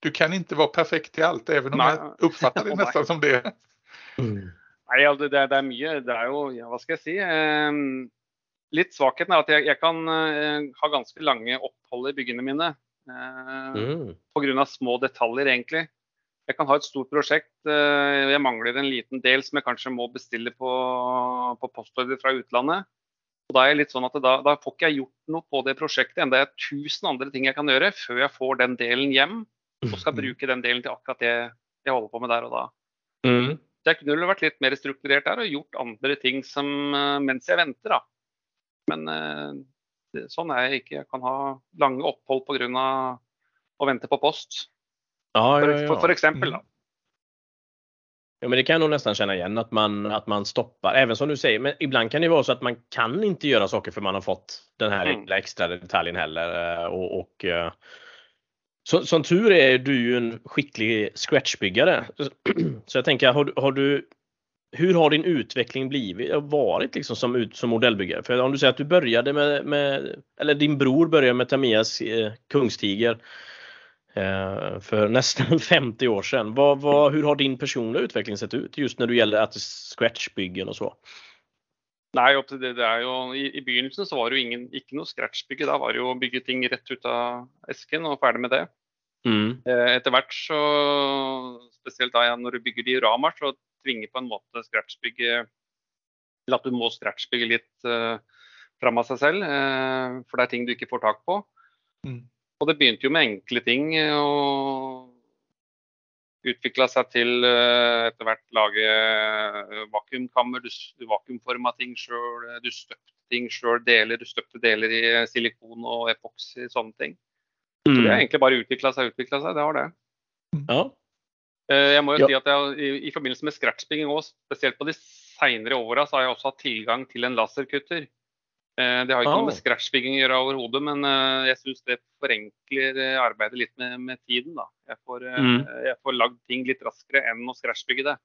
Du kan inte vara perfekt i allt, även om Nej. jag uppfattar det nej. nästan som det. Nei, altså, det, er- det er mye. Det er jo, ja, hva skal jeg si eh, Litt svakheten er at jeg, jeg kan eh, ha ganske lange opphold i byggene mine. Eh, Mm. Pga. små detaljer, egentlig. Jeg kan ha et stort prosjekt. eh, Jeg mangler en liten del som jeg kanskje må bestille på, på postordre fra utlandet. Og da er jeg litt sånn at da, da får ikke jeg gjort noe på det prosjektet, enda det er tusen andre ting jeg kan gjøre før jeg får den delen hjem og skal bruke den delen til akkurat det jeg holder på med der og da. Mm. Så jeg kunne vært litt mer strukturert der og gjort andre ting som, eh, mens jeg venter. da. Men eh, sånn er jeg ikke. Jeg kan ha lange opphold pga. å vente på post. Ja, ja, ja. for, for eksempel. Da. Ja, men det kan jag nog nästan känna igen att man, att man stoppar. Även som du säger, men ibland kan det vara så att man kan inte göra saker för man har fått den här Mm. extra detaljen heller. eh, Och, och, eh, så, som tur är du ju en skicklig scratchbyggare. Så jag tänker, har, du- har du, hur har din utveckling blivit, varit liksom som, ut, som modellbyggare? För om du säger att du började med, med eller din bror började med Tamias eh, Kungstiger eh, för nästan 50 år sedan. Vad, vad, hur har din personliga utveckling sett ut just när det gäller att scratchbyggen och så? Til det, det jo, i, I begynnelsen så var det jo ingen, ikke noe scratchbygge. Da var det jo å bygge ting rett ut av esken og ferdig med det. Mm. Eh, Etter hvert så, spesielt da ja, når du bygger dioramer, så tvinger på en måte scratchbygge til at du må scratchbygge litt eh, fram av seg selv. eh, For det er ting du ikke får tak på. Mm. Og det begynte jo med enkle ting. eh, og utvikla seg til eh, etter hvert lage vakuumkammer. Du, du vakuumforma ting sjøl, du støpte ting sjøl, deler. Du støpte deler i silikon og epoksy, sånne ting. Så det har Mm. egentlig bare utvikla seg og utvikla seg. Det har det. Ja. Eh, Jeg må jo Ja. si at jeg, i, i forbindelse med scratchbygging òg, spesielt på de seinere åra, så har jeg også hatt tilgang til en laserkutter. Eh, Det har ikke Ah. noe med scratchbygging å gjøre overhodet, men eh, jeg syns det forenkler arbeidet litt med, med tiden. da. Jeg får, Mm. jeg får lagd ting litt raskere enn å scratchbygge det.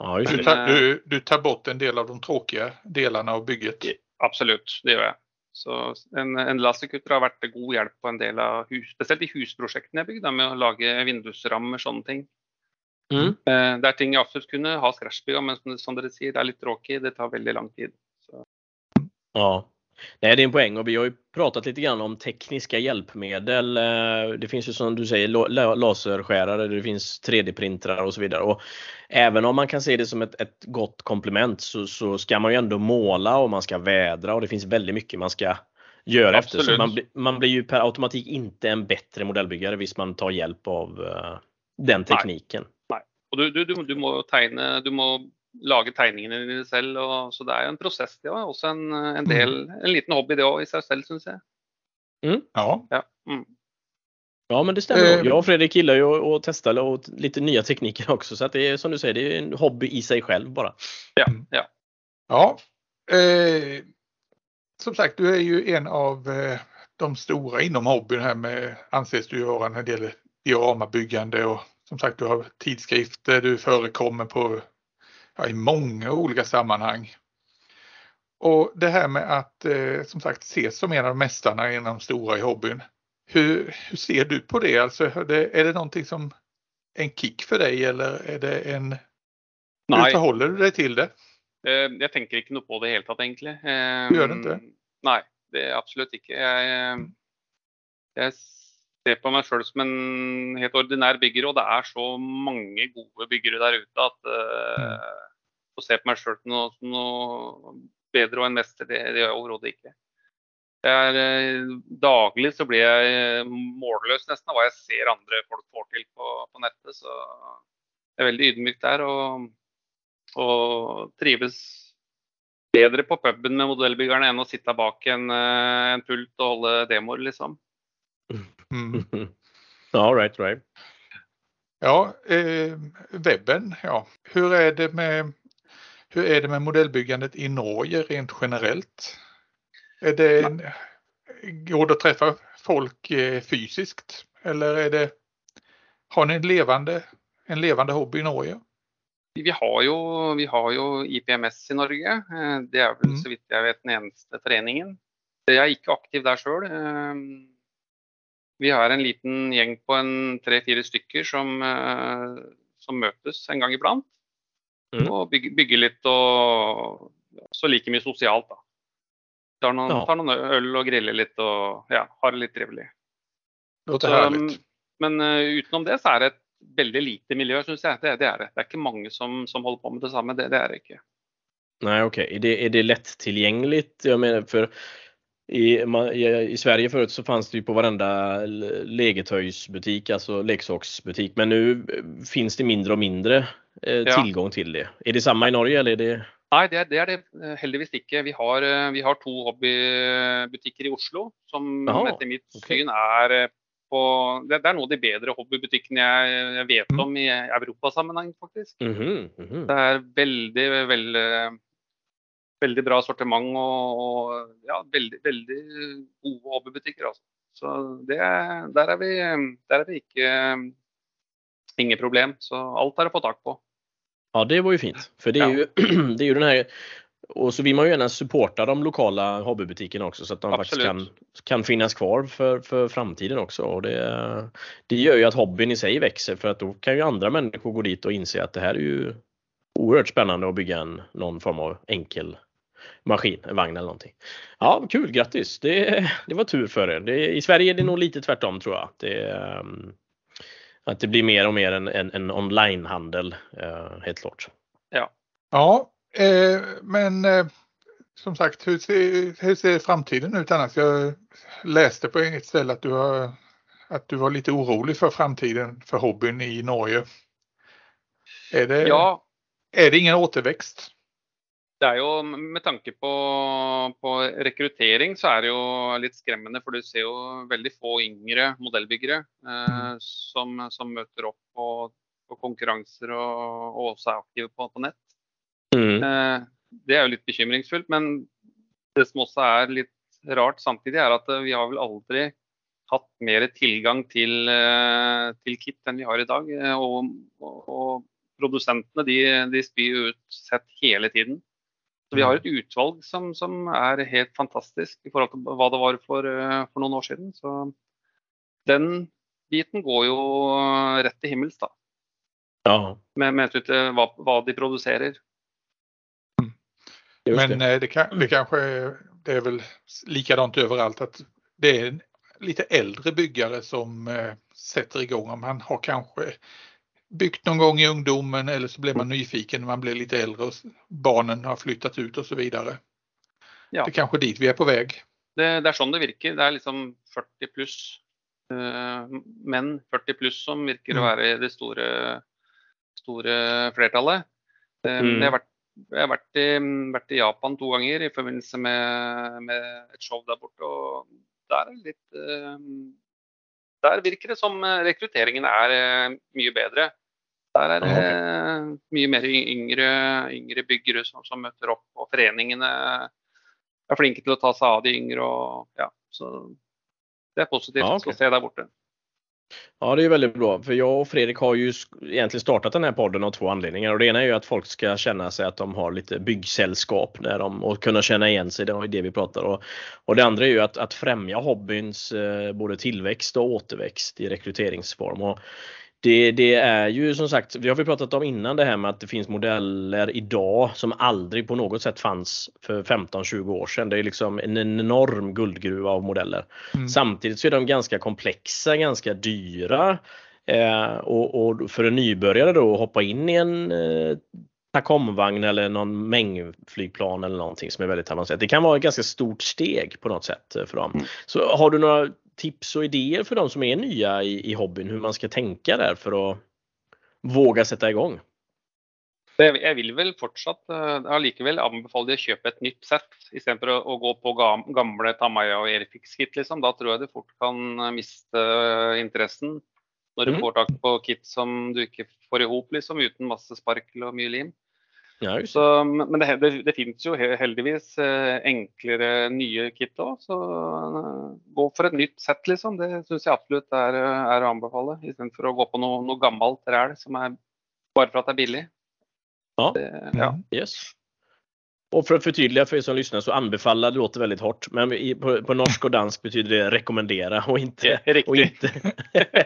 ja, Du, tar, du, du tar bort en del av de tråkiga delarna av bygget. Absolutt, det gjør jeg. Så en, en laserkutter har vært god hjelp på en del av hus, spesielt de husprosjektene jeg bygde, med å lage vindusrammer, sånne ting. Mm. Eh, Det er ting jeg absolutt kunne ha scratchbygga, men som, dere sier, det er litt tråkig. Det tar veldig lang tid. Så. Ja. Nej, det är en poäng och vi har ju pratat lite grann om tekniska hjälpmedel. Eh, Det finns ju som du säger la- la- laserskärare, det finns 3D-printrar och så vidare. Och även om man kan se det som ett, ett gott komplement så, så ska man ju ändå måla och man ska vädra och det finns väldigt mycket man ska göra efter. Så man, man blir ju per automatik inte en bättre modellbyggare visst man tar hjälp av eh, den tekniken. Og du, du, du, du må tegne, du må lage tegningene dine selv. Og, så det er jo en prosess. Det er også en, en del, en liten hobby det òg i seg selv, syns jeg. Ja. Ja. Mm. Ja men det stämmer. Eh. Jag och Fredrik gillar ju att, testa och lite nya tekniker också så att det är som du säger, det är en hobby i sig själv bara. Ja. Eh, som sagt, du är ju en av eh, de stora inom hobbyn här med, anses du vara när det gäller dioramabyggande och som sagt du har tidskrifter, du förekommer på, ja, i många olika sammanhang. Och det här med att eh, som sagt ses som en av mästarna inom stora i hobbyn. Hur, hur ser du på det? Alltså, är det, är det någonting som en kick för dig eller är det en... Hur Nei, förhåller du dig till det? eh, jeg tenker ikke noe på det i hele tatt, egentlig. Eh, Du gjør det ikke? Nei, det er absolutt ikke. Jeg, eh, jeg ser på meg sjøl som en helt ordinær bygger, og det er så mange gode byggere der ute at å se på meg sjøl som noe, noe bedre og en mester, det, det gjør jeg overhodet ikke. Jeg er, eh, daglig så blir jeg eh, målløs nesten av hva jeg ser andre folk får til på, på nettet. Så jeg er veldig ydmyk der. og og trives bedre på puben med modellbyggerne enn å sitte bak en, eh, en pult og holde demoer, liksom. Mm. ja, right, right. Ja, eh, webben, ja. Hur är, det med, hur är det med modellbyggandet i Norge rent generellt? Är det, en- går det att träffa folk eh, fysiskt eller är det, har ni en levande, en levande hobby i Norge? Vi har jo, vi har jo IPMS i Norge. Eh, Det er vel Mm. så vidt jeg vet den eneste foreningen. Jeg er ikke aktiv der sjøl. Vi har en liten gjeng på en tre-fire stykker som, eh, som møtes en gang iblant. Mm. Og bygger, bygger litt og så like mye sosialt, da. Tar noen, Ja. tar noen øl og griller litt og ja, har det litt trivelig. Så, men eh, utenom det så er det et veldig lite miljø, syns jeg. Det, det er det. Det er ikke mange som, som holder på med det samme. Det, det er det ikke. Nej, okej. Är, det, är det lättillgängligt? Jag menar, för i, ma- i, I Sverige förut så fanns det ju på varenda legetöjsbutik, alltså leksaksbutik. Men nu eh, finns det mindre och mindre eh, Ja. tillgång till det. Är det samma i Norge eller är det? Nei, det er det, er det eh, heldigvis ikke. Vi har, eh, vi har to hobbybutikker i Oslo som Jaha, etter mitt ok. syn eh, på det, det noen av de bedre hobbybutikkene jeg, jeg vet Mm. om i europasammenheng, faktisk. Mhm, mhm. Det er veldig, veldig, veldig bra sortiment og, og ja, veldig, veldig gode hobbybutikker. Altså. Så det, er- der, er vi, der er vi ikke Ingen problem. Så alt er å få tak på. Ja, det var ju fint. För det är, Ja. ju, det är ju den här och så vill man ju gärna supporta de lokala hobbybutikerna också så att de faktiskt kan, Absolut. kan finnas kvar för, för framtiden också. Och det, det gör ju att hobbyn i sig växer för att då kan ju andra människor gå dit och inse att det här är ju oerhört spännande att bygga en, någon form av enkel maskin, en vagn eller någonting. Ja, kul, grattis! Det, det var tur för er. Det, I Sverige är det nog lite tvärtom tror jag. Det, ehm, att det blir mer och mer en, en, en onlinehandel, eh, helt klart. Ja, eh, men eh, som sagt, hur ser, hur ser framtiden ut annars? Jag läste på ett ställe att du, har, att du var lite orolig för framtiden för hobbyn i Norge. Är det, Ja, är det ingen återväxt? Det er jo med tanke på, på rekruttering så er det jo litt skremmende. For du ser jo veldig få yngre modellbyggere eh, som, som møter opp på, på konkurranser og, og også er aktive på, på nett. Mm. Eh, det er jo litt bekymringsfullt. Men det som også er litt rart samtidig, er at eh, vi har vel aldri hatt mer tilgang til, eh, til kit enn vi har i dag. Eh, Og, og, og produsentene de, de spyr ut sett hele tiden. Så vi har et utvalg som, som er helt fantastisk i forhold til hva det var for, eh, for noen år siden. Så den biten går jo rett til himmels, da. Ja, Med, med hensyn til hva, hva de produserer. just Men det. eh, det, kan, det kanske är, det är väl likadant överallt att det är lite äldre byggare som eh, sätter igång. Om man har kanske byggt någon gång i ungdomen eller så blir man nyfiken när man blir lite äldre och barnen har flyttat ut och så vidare. Ja. Det är kanske dit vi är på väg. Det, det er sånn det virker. Det er liksom 40 pluss eh, menn 40 pluss som virker å Mm. være det store, store flertallet. Eh, Mm. Har, vært, jeg har vært, i, vært i Japan to ganger i forbindelse med, med et show der borte. og der er det litt eh, Der virker det som rekrutteringen er eh, mye bedre. Der er det eh, mye mer yngre, yngre byggere som, som møter opp, og foreningene er flinke til å ta seg av de yngre. Og, ja, så det är positivt Ja, okej. att se där borta. Ja, det är väldigt bra. För jag och Fredrik har ju egentligen startat den här podden av två anledningar. Och det ena är ju att folk ska känna sig att de har lite byggsällskap där de, och kunna känna igen sig. Det är det vi pratar om. Och det andra är ju att, att främja hobbyns eh, både tillväxt och återväxt i rekryteringsform. Och det, det är ju som sagt, vi har vi pratat om innan det här med att det finns modeller idag som aldrig på något sätt fanns för 15-20 år sedan. Det är liksom en enorm guldgruva av modeller. Mm. Samtidigt så är de ganska komplexa, ganska dyra. Eh, och, och för en nybörjare då att hoppa in i en eh, Tacomvagn eller någon mängdflygplan eller någonting som är väldigt avancerat. Det kan vara ett ganska stort steg på något sätt för dem. Mm. Så har du några tips och idéer för de som är nya i, i hobbyn hur man ska tänka där för att våga sätta igång? Det, jeg vil vel fortsatt allikevel anbefale de å kjøpe et nytt sett, istedenfor å, å gå på gam, gamle Tamaya og Airfix-kit. Liksom. Da tror jeg du fort kan miste interessen når du Mhm. får tak på kit som du ikke får i hop liksom, uten masse sparkel og mye lim. Ja, Så, men det, det, det finnes jo he- heldigvis eh, enklere nye kit òg, så eh, gå for et nytt sett, liksom. Det syns jeg absolutt er, eh, er å anbefale, istedenfor å gå på noe, noe gammelt ræl som er bare for at det er billig. Ja. Det, ja. Yes. Och för att förtydliga för er som lyssnar så anbefalla det låter väldigt hårt men på, på norsk och dansk betyder det rekommendera och inte, Riktigt. och inte,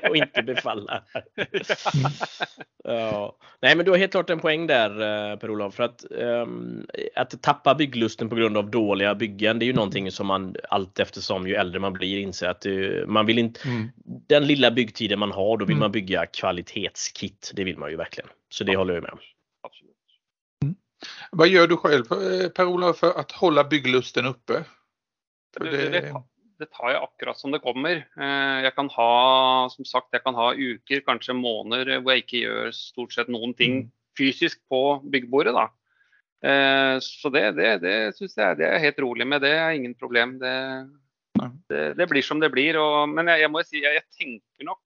och inte befalla. ja. Nej men du har helt klart en poäng där eh, Per-Olof för att, ehm, att tappa bygglusten på grund av dåliga byggen det är ju någonting som man allt eftersom ju äldre man blir inser att det, man vill inte Mm. den lilla byggtiden man har då vill Mm. man bygga kvalitetskit. Det vill man ju verkligen. Så det håller jag med om. Vad gör du själv eh, Per-Olof för att hålla bygglusten uppe? Det- det, det tar jeg akkurat som det kommer. Eh, Jeg kan ha som sagt, jeg kan ha uker, kanskje måneder, hvor jeg ikke gjør stort sett noen ting Mm. fysisk på byggebordet. da. Eh, Så det, det, det syns jeg det er helt rolig med. Det er ingen problem. Det, det, det blir som det blir. Og, men jeg, jeg må si jeg, jeg tenker nok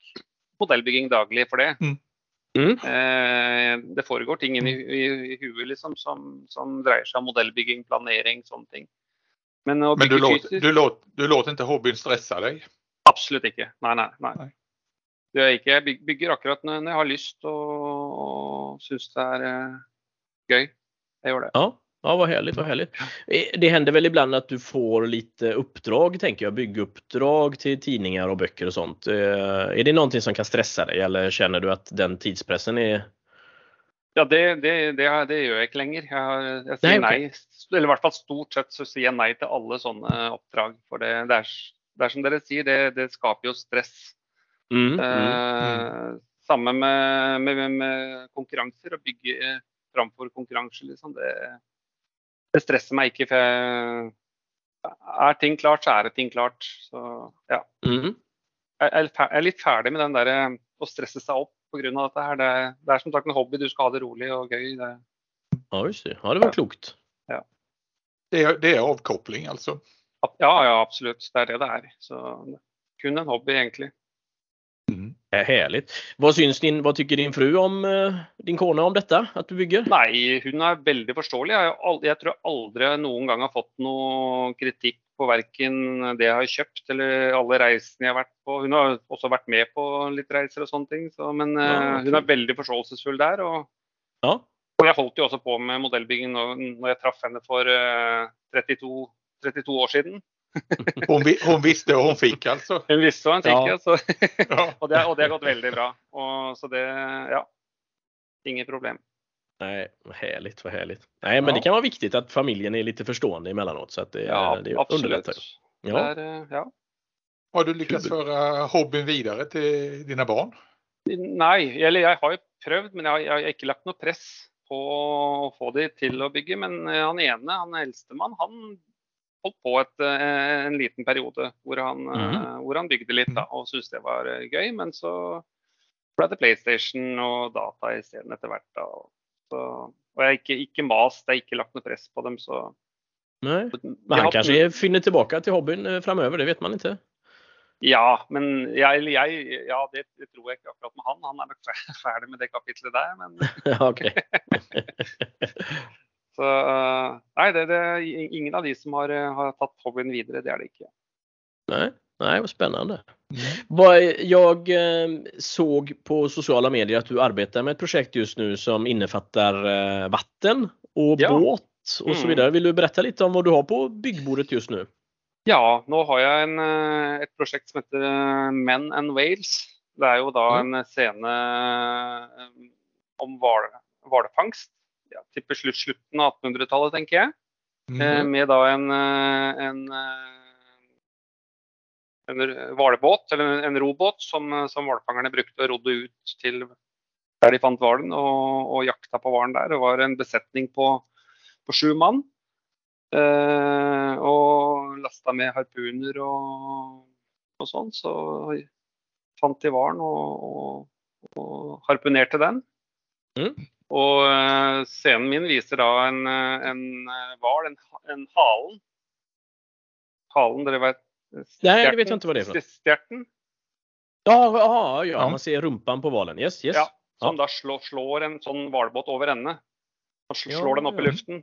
modellbygging daglig for det. Mm. Eh, Det foregår ting inni i, i huet liksom, som, som dreier seg om modellbygging, planering, sånne ting. Men å Men du låter, fysisk du, låter, du låter inte hobbyn stressa dig? Absolutt ikke. Nei, nei. nei. Nei. Jeg ikke. Jeg byg- bygger akkurat når jeg har lyst og, og syns det er eh, gøy. Jeg gjør det. Ja, ja vad härligt, vad härligt. Eh, Det händer väl ibland att du får lite uppdrag, tänker jag, bygguppdrag till tidningar och böcker och sånt. Eh, Är det någonting som kan stressa dig eller känner du att den tidspressen är Ja, det, det, det, det gjør jeg ikke lenger. Jeg, har, jeg Nei, sier ok. nei. Eller i hvert fall stort sett så sier jeg nei til alle sånne oppdrag. For det, det, er, det er som dere sier, det, det skaper jo stress. Mm, mm. Eh, Samme med, med, med konkurranser. Å bygge framfor konkurranse, liksom. Det, det stresser meg ikke. For jeg, er ting klart, så er det ting klart. Så ja. Mm. Jeg er, jeg er litt ferdig med den der eh, å stresse seg opp pga. dette her. Det, er- det er som sagt en hobby, du skal ha det rolig og gøy. Det, Ja, just det. Ja, det var klokt. Det är, det är avkoppling alltså. ja, ja, absolutt. Det er det det er. Så kun en hobby, egentlig. Mm. Ja, härligt. Vad syns din, vad tycker din fru om eh, din kona om detta? Att du bygger? Nei, hun er veldig forståelig. Jeg, har al- jeg tror jeg aldri noen gang har fått noe kritikk på verken det jeg har kjøpt eller alle reisene jeg har vært på. Hun har også vært med på litt reiser og sånne ting, så, men Ja, eh, hun er veldig forståelsesfull der. Og, Ja. og jeg holdt jo også på med modellbygging når jeg traff henne for eh, 32, 32 år siden. Hon, hon visste vad hon fick alltså. Hun visste hva hun fikk, Ja. ja. så, Ja. og, det, og det har gått veldig bra. Og, så det, ja. Inget problem. Nej, vad härligt, vad härligt. Nej, men Ja. det kan vara viktigt att familjen är lite förstående emellanåt så att det, Ja, det underlättar. Det Ja. er, eh, ja. Har du lyckats Kul. föra hobbyn vidare till dina barn? Nei, eller jeg har jo prøvd, men jeg har, jeg har ikke lagt noe press på å få de til å bygge. Men eh, han ene, han eldstemann, han holdt på et, eh, en liten periode hvor han, eh, hvor han bygde litt da, og syntes det var eh, gøy. Men så ble det PlayStation og data isteden etter hvert. da. Så, og jeg har ikke, ikke mast, jeg har ikke lagt noe press på dem. så... Nej. Men han kanske finner tillbaka till hobbyn framöver, det vet man inte. Ja, men eller jeg, ja, det, det tror jeg ikke akkurat med han. Han nok fer- ferdig med det kapitlet der. Men, Eh, nei, det, det er ingen av de som har, eh, har tatt hobbyen videre. Det er det ikke. Nej, nej, vad spännande. Mm. Jag eh, såg på sociala medier att du arbetar med ett projekt just nu som innefattar vatten och Ja. båt och så Mm. vidare. Vill du berätta lite om vad du har på byggbordet just nu? Ja, nå har jeg en, eh, et prosjekt som heter Men and Whales. Det er jo da en scene eh, om hval- hvalfangst. Ja, tipper slutt, slutten av 1800-tallet, tenker jeg. Mm. med da en, eh, en, eh, en hvalbåt, eller en- robåt, som, som hvalfangerne brukte og rodde ut til der de fant hvalen, og, og jakta på hvalen der. Det var en besetning på, på sju mann. Eh, og lasta med harpuner og, og sånn. Så fant de hvalen og, og harpunerte den. Mm. Og eh, scenen min viser da en, eh, en eh, hval, en, ha- en halen. Halen, dere vet Nej, det vet jag inte vad det är för något. Stjerten. Ja, ja, ja, Ja. man ser rumpan på valen. Yes, yes. Ja, som da slår, slår en sånn hvalbåt over ende. Og sl- Ja, slår den opp i ja. luften.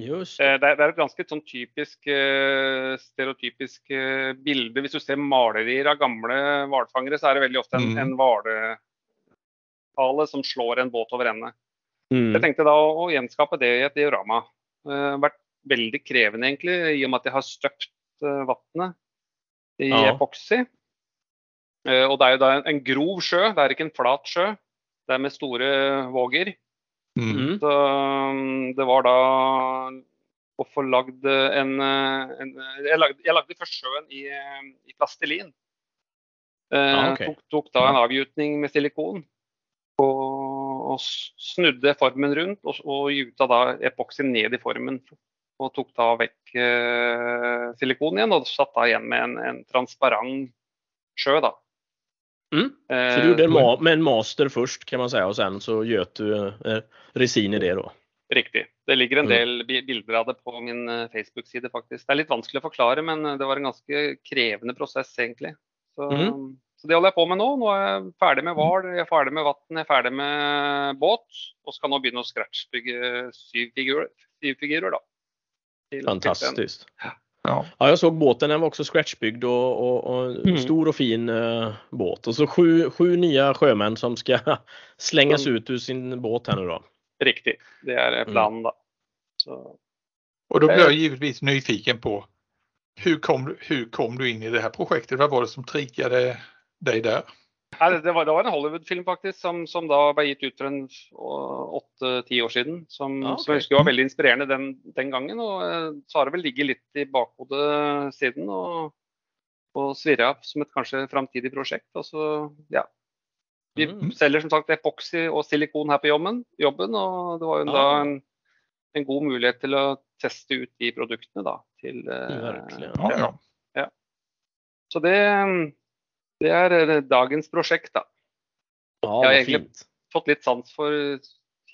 Just det. Eh, Det er, det er et ganske sånn typisk, eh, stereotypisk eh, bilde. Hvis du ser malerier av gamle hvalfangere, så er det veldig ofte en, Mm. en hvalehale som slår en båt over ende. Mm. Jeg tenkte da å, gjenskape det i et diorama. Uh, vært veldig krevende egentlig, i og med at jeg har støpt uh, vannet i Ja. epoksy. Eh, og det er jo da en, grov sjø, det er ikke en flat sjø. Det er med store våger. Mm. Mm. Så um, det var da å få lagd en, eh, en jeg, lagde, jeg lagde først sjøen i, eh, i plastelin. Eh, Ja, ok. tok, tok da en avgjutning med silikon. Og, og s- snudde formen rundt og, og gjuta da epoksy ned i formen. Og tok da vekk eh, silikon igjen og satt da igjen med en, en transparent sjø. da. Mm. Eh, Så du gjorde en, ma- med en master först kan man säga och sen så göt du eh, resin i det då? Riktig. Det ligger en Mm. del bi- bilder av det på min eh, Facebook-side, faktisk. Det er litt vanskelig å forklare, men eh, det var en ganske krevende prosess, egentlig. Så, Mhm. Så det holder jeg på med nå. Nå er jeg ferdig med hval, jeg er ferdig med vann, jeg er ferdig med båt. Og skal nå begynne å scratchbygge syv figurer, syv figurer da. Fantastiskt. Ja. Ja, jag såg båten, den var också scratchbyggd och, och, och Mm. stor och fin eh, båt. Och så sju, sju nya sjömän som ska slängas Mm. ut ur sin båt här nu då. den. Riktig. Det er eh, planen, da. Så, Och då blir jag givetvis nyfiken på hur kom, du- hur kom du in i det här projektet? Vad var det som triggade dig där? Nei, det, var, det var en Hollywood-film faktisk, som, som da ble gitt ut for en åtte-ti år siden. Som, Ah, ok. som jeg husker var veldig inspirerende den, den gangen. Og eh, så har det vel ligget litt i bakhodet siden. Og, og svirra som et kanskje framtidig prosjekt. Og så, ja. Vi Mm. selger som sagt epoksy og silikon her på jobben, jobben og det var jo da Ah. en, en god mulighet til å teste ut de produktene da, til eh, Verkligen. Ja, ja. Så det, det er eh, dagens prosjekt, da. Ja, Ja, vad egentligen. fint. Fått litt sans for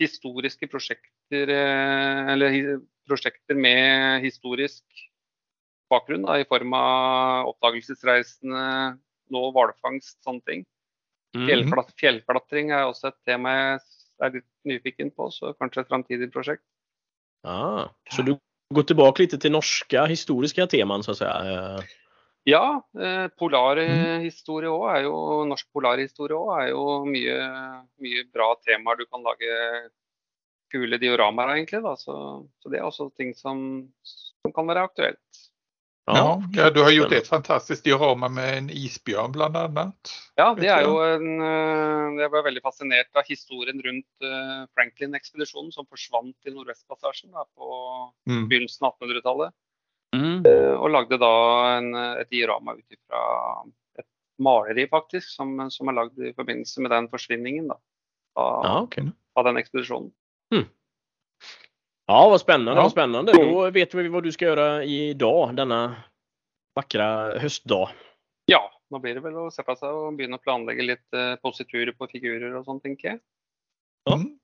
historiske prosjekter, eh, eller prosjekter med historisk bakgrunn, da, i form av oppdagelsesreisende, nå hvalfangst, sånne ting. Mm. Fjellklat fjellklatring er også et tema jeg er litt nyfiken på, så kanskje et framtidig prosjekt. Ah, så du går tillbaka lite till norska historiska teman så att säga? Ja, eh, polarhistorie òg er jo Norsk polarhistorie òg er jo mye, mye bra temaer du kan lage kule dioramaer av, egentlig. Da. Så, så det er også ting som, som kan være aktuelt. Ja, ja, du har gjort spännande. ett fantastiskt diorama med en isbjörn bland annat. Ja, det er jo en eh, Jeg var veldig fascinert av historien rundt eh, Franklin-ekspedisjonen som forsvant i Nordvestpassasjen på Mm. begynnelsen av 1800-tallet. Mm. Eh, Og lagde da en, et diorama ut ifra et maleri, faktisk, som, som er lagd i forbindelse med den forsvinningen da, av, Ja, okej. av den ekspedisjonen. Ja, vad spännande, Ja. vad spännande. Då vet vi vad du ska göra idag, denna vackra höstdag. Ja, nå blir det vel å sette seg og begynne å planlegge litt eh, positurer på figurer og sånn, tenker jeg. Ja. Mm.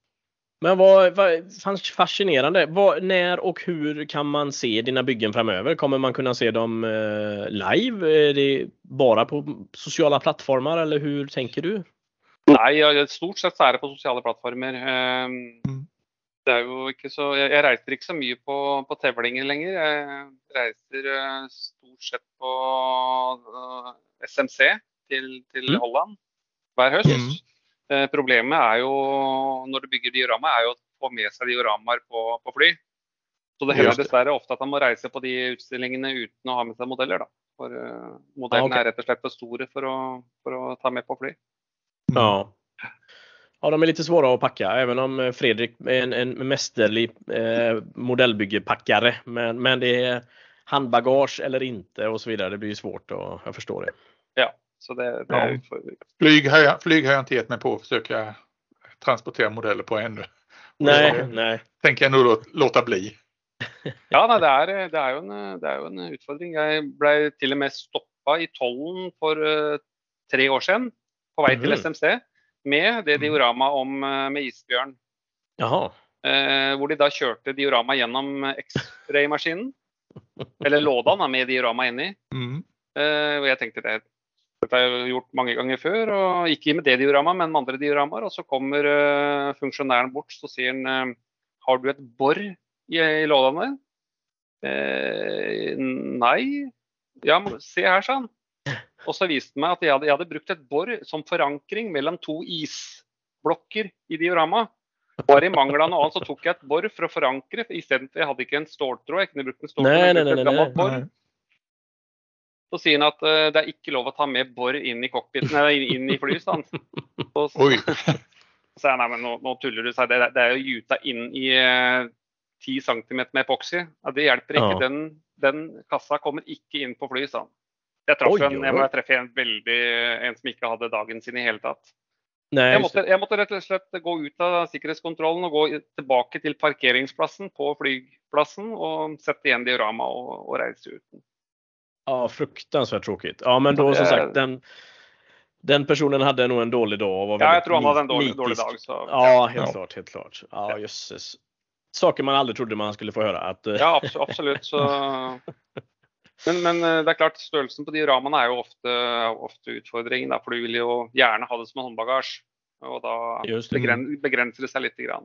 Men vad, vad fanns fascinerande. Vad, när och hur kan man se dina byggen framöver? Kommer man kunna se dem eh, live? Är det bara på sociala plattformar eller hur tänker du? Nei, ja, stort sett så er det på sosiale plattformer. Eh, Mm. Det er jo ikke så Jeg, jeg reiser ikke så mye på, på tevlinger lenger. Jeg reiser eh, stort sett på eh, SMC til, til Mm. Holland hver høst. Mm. Eh, problemet er jo når du bygger diorama, er jo å få med seg dioramaer på, på fly. Så det hender det. dessverre ofte at man må reise på de utstillingene uten å ha med seg modeller. da. For eh, modellene Ah, ok. er rett og slett for store for å, for å ta med på fly. Ja. Ja, de är lite svåra att packa, även om Fredrik är en, en mästerlig eh, modellbyggepackare. Men, men det är handbagage eller inte och så vidare. Det blir ju svårt och jag förstår det. Så det, det Ja. Flyg, har jag, flyg har jag inte gett mig på att försöka transportera modeller på ännu. Nej, Ja. nej. Tänker jag nog låt, låta bli. Ja, nei, det, er, det, er jo en, det er jo en utfordring. Jeg ble til og med stoppa i tollen for eh, tre år siden på vei til Mhm. SMC med det Mhm. diorama om, eh, med isbjørn. Jaha. Eh, hvor de da kjørte diorama gjennom X-ray-maskinen. Eller låda da, med diorama inni. Mm. Eh, og jeg tenkte det dette har jeg gjort mange ganger før, og ikke med det dioramaet, men med andre dioramaer. Og så kommer eh, funksjonæren bort, så sier han eh, har du et bor i, i lådene? Eh, nei. Ja, men se her, sa han. Og så viste det meg at jeg hadde, jeg hadde brukt et bor som forankring mellom to isblokker i dioramaet. Bare i mangel av noe annet så tok jeg et bor for å forankre. Istedenfor jeg hadde ikke en ståltråd. Jeg kunne brukt en ståltråd. Nei, nei, nei, nei. Nej. Så sier han at eh, det er ikke lov å ta med bor inn i cockpiten, nei, inn i. Og så Oj. sa jeg nei, men nå, nå tuller du. sa. Det, det er jo gjuta inn i eh, 10 cm med epoksy. Ja, det hjelper ikke. Ja. Den, den kassa kommer ikke inn på flyet, sa han. Jeg traff en, jeg må treffe en veldig En som ikke hadde dagen sin i hele tatt. Nej, Jeg måtte, jeg måtte rett og slett gå ut av sikkerhetskontrollen og gå tilbake til parkeringsplassen på flyplassen og sette igjen diorama og, og reise ut. Ja, fruktansvärt tråkigt. Ja, men då som sagt, den, den personen hade nog en dålig dag och var Ja, väldigt jeg tror han hadde en dårlig nitisk. dag. Så, Ja, helt Ja. klart, helt klart. Ja, Ja. jösses. Saker man aldrig trodde man skulle få höra. Att, eh, Ja, abs absolutt. Så... Men, men eh, det er klart, størrelsen på dioramaene er jo ofte, ofte utfordringen. Da, for du vil jo gjerne ha det som en håndbagasje. Og da Just det. seg litt. Grann.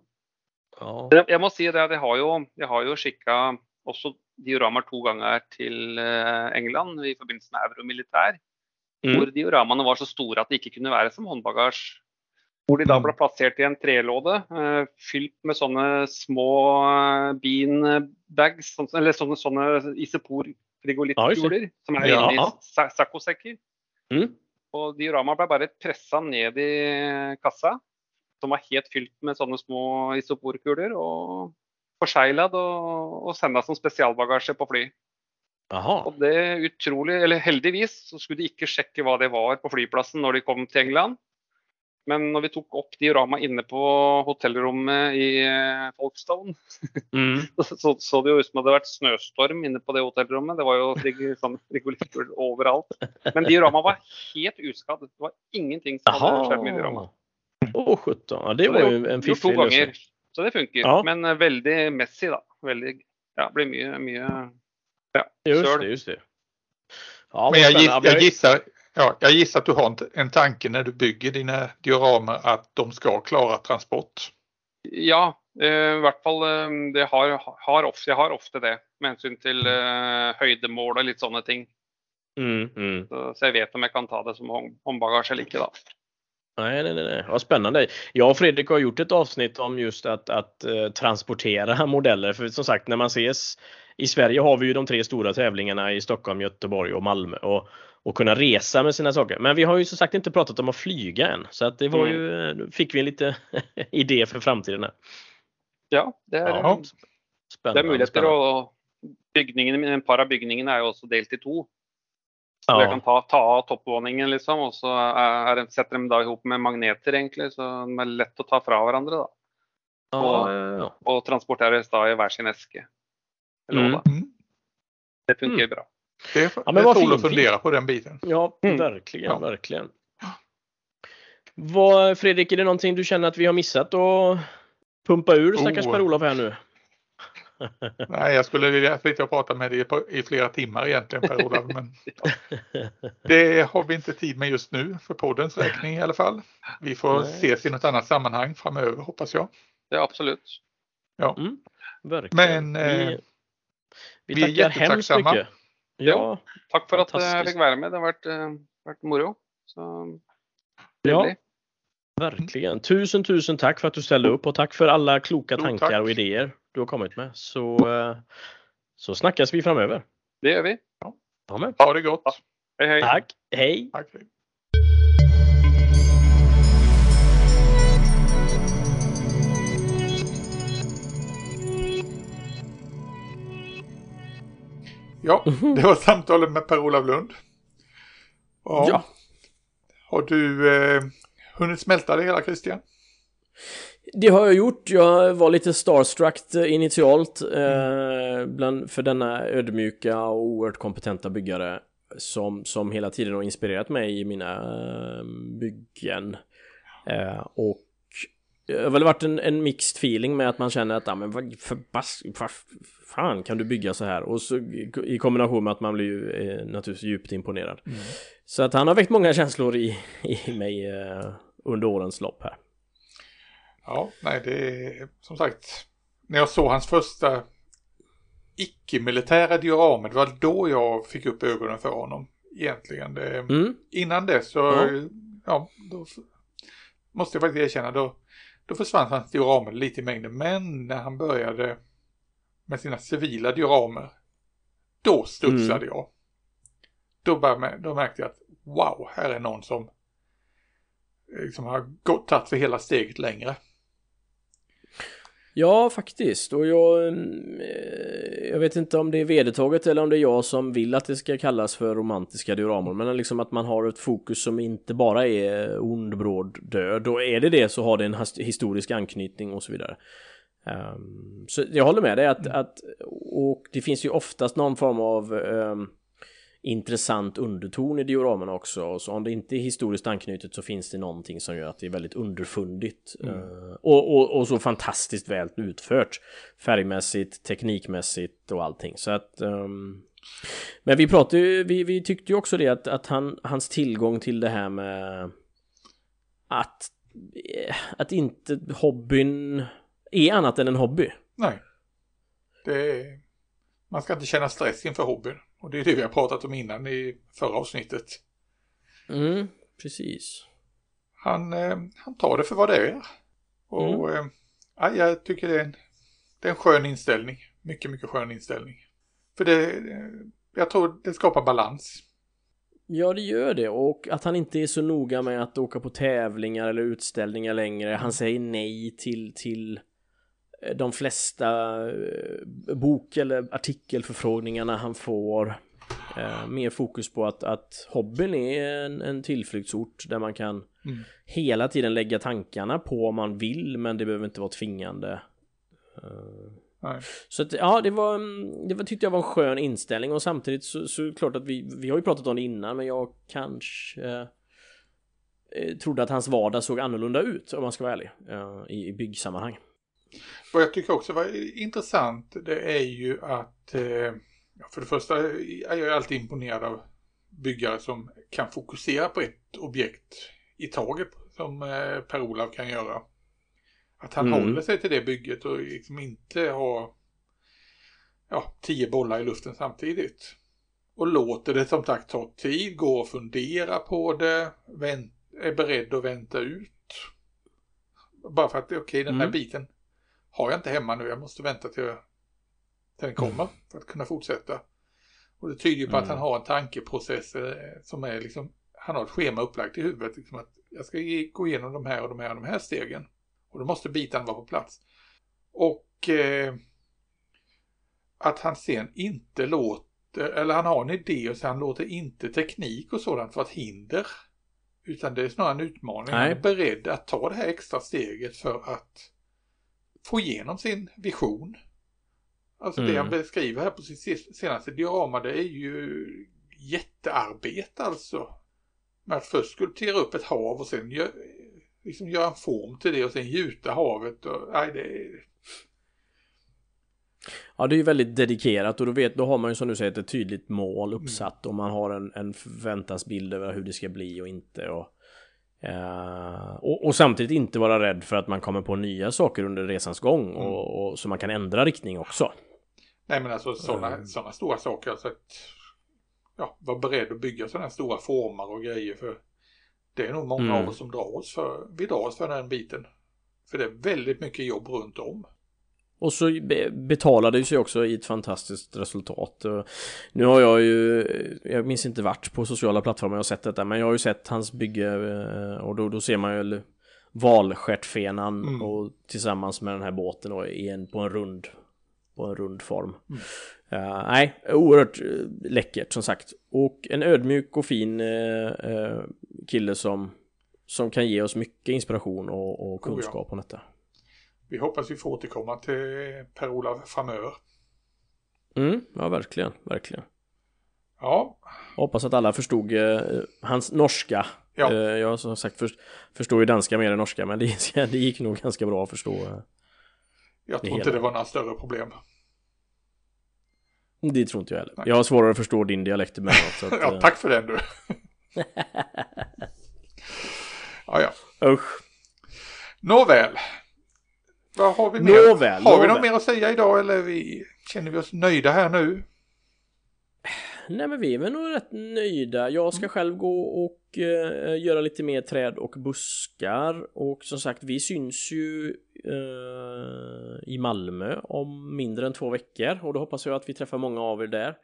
ja. Jeg, jeg må si det jeg har jo, jeg har jo skikka også dioramaer to ganger til eh, England i forbindelse med euromilitær. Mm. Hvor dioramaene var så store at de ikke kunne være som håndbagasje. Hvor de da Mm. ble plassert i en trelåde eh, fylt med sånne små eh, beanbags, eller sånne, sånne isopor-frigolittkuler som er Ja. inni sa- saccosekker. Mm. Og dioramaet ble bare pressa ned i kassa, som var helt fylt med sånne små isoporkuler, og forsegla og, og senda som spesialbagasje på fly. Jaha. Og det utrolig, eller heldigvis så skulle de ikke sjekke hva det var på flyplassen når de kom til England. Men når vi tok opp diorama inne på hotellrommet i eh, Folkestone, Mm. så, så, så det jo ut som det hadde vært snøstorm inne på det hotellrommet. Det var jo sånn rigolitter overalt. Men diorama var helt uskadd. Det var ingenting som hadde skjedd med diorama. Jaha. Åh, sjutton. Ja, det var gjort- en to fiffig ganger. Så det funker. Ja. Men eh, veldig messy, da. Veldig Ja, blir mye, mye ja, Just det, just det. Ja, Men jag, giss, jag, gissar, ja, jag gissar att du har en, en tanke när du bygger dina dioramer att de ska klara transport. Ja, eh, i hvert fall eh, det har, har ofte, Jeg har ofte det med hensyn til eh, høydemål og litt sånne ting. Mm, mm. Så, så jeg vet om jeg kan ta det som hånd- håndbagasje eller ikke, da. Nej, nej, nej. Vad spännande. Jag och Fredrik har gjort ett avsnitt om just att, att eh, transportera modeller. För som sagt, när man ses i Sverige har vi ju de tre stora tävlingarna i Stockholm, Göteborg och Malmö och, och kunna resa med sina saker. Men vi har ju som sagt inte pratat om att flyga än. Så att det var Mm. ju, eh, fick vi en lite idé för framtiden. Här. Ja, det er, Ja, det Spännande. er muligheter. spännande. Og bygningen, en par av bygningene er jo også delt i to. Så Ja. kan ta, ta av toppvåningen, liksom, og så er, er, setter dem da ihop med magneter, egentlig. Så de er lett å ta fra hverandre. da. Ja, ja, ja. Og transporteres da i hver sin eske. Eller Mm. Mm. Det funker bra. Det är, men det tål att fint, fundera på den biten. Ja, Mm. verkligen, Ja. verkligen. Vad, Fredrik, är det någonting du känner att vi har missat att pumpa ur stackars Oh. Per-Olof här nu? Nej, jag skulle vilja sitta och prata med dig i flera timmar egentligen Per-Olof. Men det har vi inte tid med just nu för poddens räkning i alla fall. Vi får Nej. ses i något annat sammanhang framöver hoppas jag. Ja, absolutt. Verkligen. Men, eh, vi, vi, vi är hemskt jättetacksamma. mycket. Ja, Takk for at jeg Fantastisk. fikk være med. Det har vært, eh, vært moro. Så ja, verkligen. Tusen, tusen tack för att du ställde upp och tack för alla kloka tankar tack. och idéer du har kommit med. Så, eh, så snackas vi framöver. Det gjør vi. Ja. Ha det gott. Hei, hei. Tack, hej! Tack. Ja, det var samtalet med Per-Olof Lund. Ja. Ja. Har du eh, hunnit smälta det hela Christian? Det har jag gjort. Jag var lite starstruck initialt eh, bland, för denna ödmjuka och oerhört kompetenta byggare som, som hela tiden har inspirerat mig i mina eh, byggen. Eh, och det har väl varit en, en mixed feeling med att man känner att, ja men vad förbas, vad fan kan du bygga så här? Och så i- kombination med att man blir ju eh, naturligtvis djupt imponerad. Så att han har väckt många känslor i, i mig eh, under årens lopp här. Ja, nej det är som sagt. När jag såg hans första icke-militära dioramer, det var då jag fick upp ögonen för honom. Egentligen. Det, Mm. Innan det så, Ja. ja, då måste jag faktiskt erkänna, då, då försvann hans dioramer lite i mängden. Men när han började med sina civila dioramer, då studsade jag. Då, började, då märkte jag att wow, här är någon som liksom har gått, tagit för hela steget längre. Ja, faktiskt. Och jag, mm, eh, jag vet inte om det är vedertaget eller om det är jag som vill att det ska kallas för romantiska dioramor. Men liksom att man har ett fokus som inte bara är ond, bråd, död. Och är det det så har det en historisk anknytning och så vidare. Um, så jag håller med dig att, att och det finns ju oftast någon form av um, intressant underton i dioramerna också. Och så om det inte är historiskt anknutet så finns det någonting som gör att det är väldigt underfundigt. Eh, och, och, och så fantastiskt väl utfört. Färgmässigt, teknikmässigt och allting. Så att... ehm, men vi pratade vi, vi tyckte ju också det att, att han, hans tillgång till det här med att, eh, att inte hobbyn är annat än en hobby. Nej. Det är, man ska inte känna stress inför hobbyn. Och det är det vi har pratat om innan i förra avsnittet. Mm, precis. Han, eh, han tar det för vad det är. Och eh, ja, jag tycker det är, en, det är en skön inställning. Mycket, mycket skön inställning. För det, eh, jag tror det skapar balans. Ja, det gör det. Och att han inte är så noga med att åka på tävlingar eller utställningar längre. Han säger nej till, till eh, de flesta eh, bok eller artikelförfrågningarna han får. Eh, mer fokus på att, att hobbyn är en, en tillflyktsort där man kan Mm. hela tiden lägga tankarna på om man vill men det behöver inte vara tvingande. Eh, Nej. så att, ja, det var, mm, det var, tyckte jag var en skön inställning och samtidigt så, så är det klart att vi, vi har ju pratat om det innan men jag kanske eh, trodde att hans vardag såg annorlunda ut om man ska vara ärlig eh, i, i byggsammanhang. Vad jag tycker också var intressant det är ju att eh, för det första är jag alltid imponerad av byggare som kan fokusera på ett objekt i taget som eh, Per-Olav kan göra. Att han Mm. håller sig till det bygget och liksom inte har ja, tio bollar i luften samtidigt. Och låter det som sagt ta tid, gå och fundera på det, vänt, är beredd att vänta ut. Bara för att okej, den här Mm. biten har jag inte hemma nu, jag måste vänta till, till den kommer Mm. för att kunna fortsätta. Och det tyder ju på att Mm. han har en tankeprocess eh, som är liksom, han har ett schema upplagt i huvudet. Liksom att jag ska gå igenom de här och de här och de här stegen. Och då måste bitarna vara på plats. Och eh, att han sen inte låter, eller han har en idé och så han låter inte teknik och sådant vara ett hinder. Utan det är snarare en utmaning. Han Nej. är beredd att ta det här extra steget för att få igenom sin vision. Alltså det Mm. han beskriver här på sitt se- senaste diorama det är ju jättearbete alltså. Med att först skulptera upp ett hav och sen gö- liksom göra en form till det och sen gjuta havet. Och, nej, det är, Ja, det är ju väldigt dedikerat och då, vet, då har man ju som du säger ett tydligt mål uppsatt och man har en, en förväntansbild över hur det ska bli och inte. Och, eh, och, och samtidigt inte vara rädd för att man kommer på nya saker under resans gång och, och så man kan ändra riktning också. nej men alltså sådana Mm. såna stora saker. Alltså att, ja, vara beredd att bygga sådana stora former och grejer. för Det är nog många Mm. av oss som drar oss för, vi drar oss för den biten. För det är väldigt mycket jobb runt om. Och så be- betalar det sig också i ett fantastiskt resultat. Nu har jag ju, jag minns inte vart på sociala plattformar jag har sett detta, men jag har ju sett hans bygge eh, och då, då ser man ju valstjärtfenan Mm. och tillsammans med den här båten och i en, på en rund på en rund form. Mm. Eh, nej, oerhört eh, läckert som sagt. Och en ödmjuk och fin eh, eh, kille som, som kan ge oss mycket inspiration och, och Oh ja. kunskap om detta. Vi hoppas vi får återkomma till Per-Olav framöver. Mm, ja, verkligen, verkligen. Ja, Hoppas att alla förstod eh, hans norska. Ja. Eh, jag som sagt först, förstår ju danska mer än norska, men det, det gick nog ganska bra att förstå. eh. jag tror inte hela. det var några större problem. Det tror inte jag heller. Nej. Jag har svårare att förstå din dialekt. Så att, Ja, eh, tack för den du. ja, ja. Usch. Nåväl. Vad har vi mer? Nåväl, har vi något mer att säga idag eller vi, känner vi oss nöjda här nu? Nej men vi är väl nog rätt nöjda. Jag ska själv gå och eh, göra lite mer träd och buskar. Och som sagt, vi syns ju eh, i Malmö om mindre än två veckor. Och då hoppas jag att vi träffar många av er där.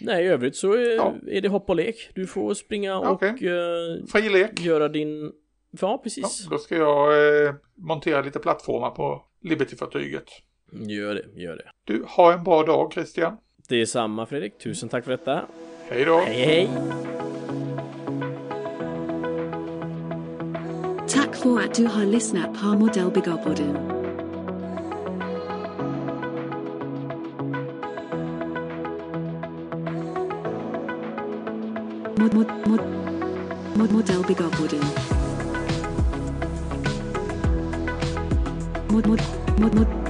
Nej, i övrigt så är, Ja. är det hopp och lek. Du får springa och Okej. eh, göra din... Ja, Ja, precis. då ska jag eh, montera lite plattformar på Liberty-fartyget. Gör det, gör det. Du, ha en bra dag Christian. Det är samma Fredrik. Tusen tack för detta. Hej då. Hej, hej! Tack för att du har lyssnat på Modellbyggarpodden. Mod, mod, mod, mod, Modellbyggarpodden. Mod, mod, mod, mod,